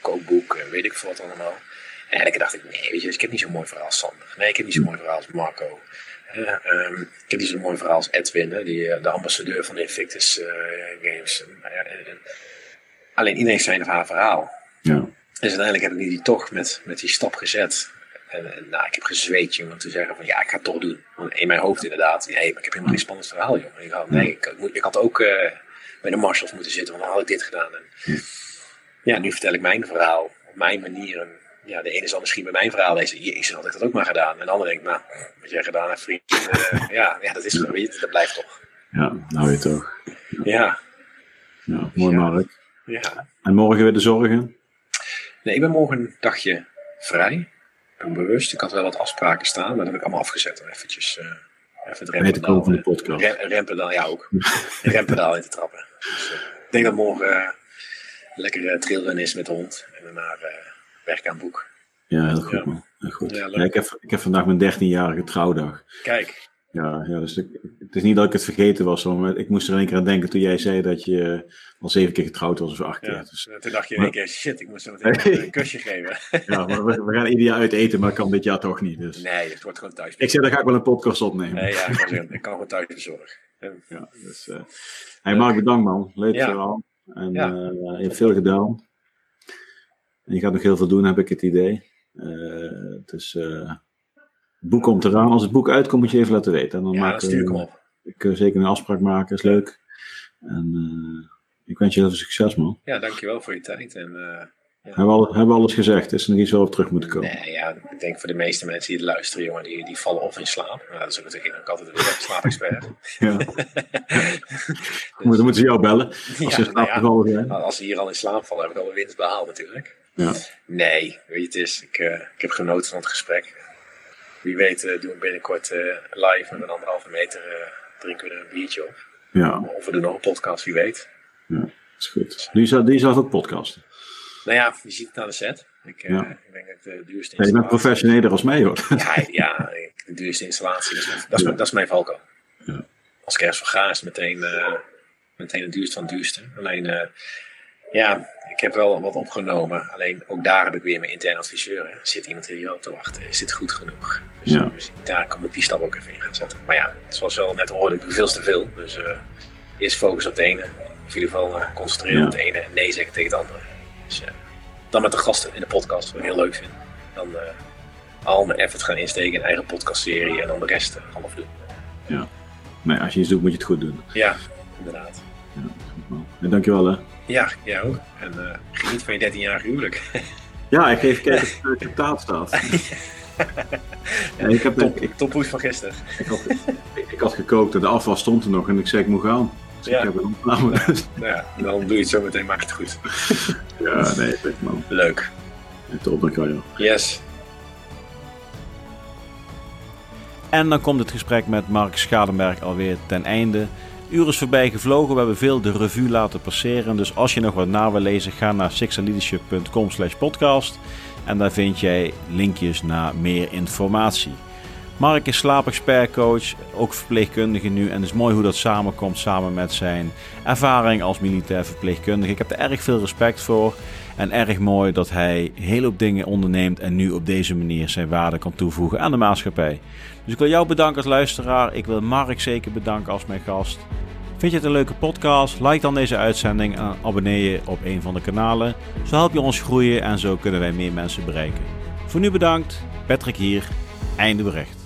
kookboek, weet ik veel wat allemaal. En eigenlijk dacht ik, nee, weet je, ik heb niet zo'n mooi verhaal als Sander. Nee, ik heb niet zo'n mooi verhaal als Marco. Uh, ik heb niet zo'n mooi verhaal als Edwin, die, eh, de ambassadeur van Invictus uh, Games. alleen iedereen heeft zijn of haar verhaal. Ja. Dus uiteindelijk heb ik die toch met, met die stap gezet. En, en nou, ik heb gezweet, jongen, om te zeggen van ja, ik ga het toch doen. Want in mijn hoofd inderdaad, nee, maar ik heb helemaal geen spannend verhaal, jongen. Ik had, nee, ik, ik, had ook uh, bij de Marshalls moeten zitten, want dan had ik dit gedaan. En, ja, nu vertel ik mijn verhaal op mijn manier ja, de ene zal misschien bij mijn verhaal lezen, jezus, had ik dat ook maar gedaan. En de andere denkt, nou, wat jij gedaan hebt, vriend, uh, ja, ja, dat is weet je, dat blijft toch. Ja, nou je toch. Ja. Ja, mooi ja. Mark. Ja. En morgen weer de zorgen? Nee, ik ben morgen een dagje vrij. Ik ben bewust. Ik had wel wat afspraken staan, maar dat heb ik allemaal afgezet. Om eventjes uh, even het rempedaal, van de podcast. Rem, rempedaal, ja ook. rempedaal in te trappen. Dus, uh, ik denk dat morgen lekker uh, trailrun is met de hond. En daarna werk aan boek. Ja, heel goed man. Heel goed. Ja, ik, heb, ik heb vandaag mijn 13-jarige trouwdag. Kijk. Ja, ja dus ik, het is niet dat ik het vergeten was, maar ik moest er een keer aan denken toen jij zei dat je al zeven keer getrouwd was of acht keer. Dus, toen dacht je in één keer, shit, ik moest hem meteen een kusje geven. ja, maar we, we, gaan ieder jaar uit eten, maar kan dit jaar toch niet. Dus. Nee, het wordt gewoon thuis. Ik zeg, dan ga ik wel een podcast opnemen. Nee, ja, ik kan, zeggen, ik kan gewoon thuis verzorgen. Ja, dus, uh, hey, Mark, bedankt man. Leuk verhaal. En uh, je hebt veel gedaan. En je gaat nog heel veel doen, heb ik het idee. Dus het boek komt eraan. Als het boek uitkomt, moet je even laten weten. En dan ja, maken, stuur ik op. Ik uh, zeker een afspraak maken, is leuk. En ik wens je heel veel succes, man. Ja, dankjewel voor je tijd. En, ja. hebben, we alles, hebben we alles gezegd? Is er nog iets waar we op terug moeten komen? Nee, ja, ik denk voor de meeste mensen die het luisteren, jongen, die, die vallen of in slaap. Nou, dat is ook natuurlijk altijd weer een slaapexpert. ja. dan moeten ze jou bellen. Als, ja, ze nou ja, als ze hier al in slaap vallen, heb ik al een winst behaald natuurlijk. Ja. Nee, weet je, het is, ik, uh, ik heb genoten van het gesprek. Wie weet uh, doen we binnenkort uh, live met een anderhalve meter, drinken we er een biertje op. Ja. Of we doen nog een podcast, wie weet. Ja, is goed. Die zou, die zou ook podcasten. Nou ja, je ziet het aan de set. Ik, ja. ik denk dat de duurste installatie... Ja, je bent professioneler als mij hoor. Ja, ja de duurste installatie, dat is mijn, dat is mijn, dat is mijn valko. Ja. als kerst voor ga is meteen, meteen het duurste van het duurste. Alleen, ja, ik heb wel wat opgenomen. Alleen ook daar heb ik weer mijn interne adviseur. Zit iemand hier op te wachten? Is dit goed genoeg? Dus, Ja. dus daar kom ik die stap ook even in gaan zetten. Maar ja, zoals we al net hoorden, ik doe veel te veel. Dus eh, eerst focus op het ene. Of in ieder geval eh, concentreren Ja. op het ene en nee zeggen tegen het andere. Dus eh, dan met de gasten in de podcast, wat ik heel leuk vind. Dan al mijn effort gaan insteken in eigen podcastserie en dan de rest half doen. Nee, als je iets doet, moet je het goed doen. Ja, inderdaad. Ja, goed man. En dankjewel hè. Ja, jij ook. En eh, geniet van je 13-jarige huwelijk. Ja, ik ga even kijken of het op taal staat. Ja, ik, heb, Top, ik, toppoes van gisteren. ik, had, ik, ik had gekookt en de afwas stond er nog en ik zei ik moet gaan. Dus Ja. ik heb een opname. Nou ja, dan doe je het zo meteen, maak het goed. ja, nee, echt man. Leuk. Top, dankjewel. Yes. En dan komt het gesprek met Mark Schadenberg alweer ten einde. Uur is voorbij gevlogen, we hebben veel de revue laten passeren. Dus als je nog wat na wil lezen, ga naar sixandleadership.com slash podcast. En daar vind jij linkjes naar meer informatie. Mark is slaapexpertcoach, ook verpleegkundige nu. En het is mooi hoe dat samenkomt samen met zijn ervaring als militair verpleegkundige. Ik heb er erg veel respect voor. En erg mooi dat hij een hele hoop dingen onderneemt en nu op deze manier zijn waarde kan toevoegen aan de maatschappij. Dus ik wil jou bedanken als luisteraar. Ik wil Mark zeker bedanken als mijn gast. Vind je het een leuke podcast? Like dan deze uitzending en abonneer je op een van de kanalen. Zo help je ons groeien en zo kunnen wij meer mensen bereiken. Voor nu bedankt. Patrick hier. Einde bericht.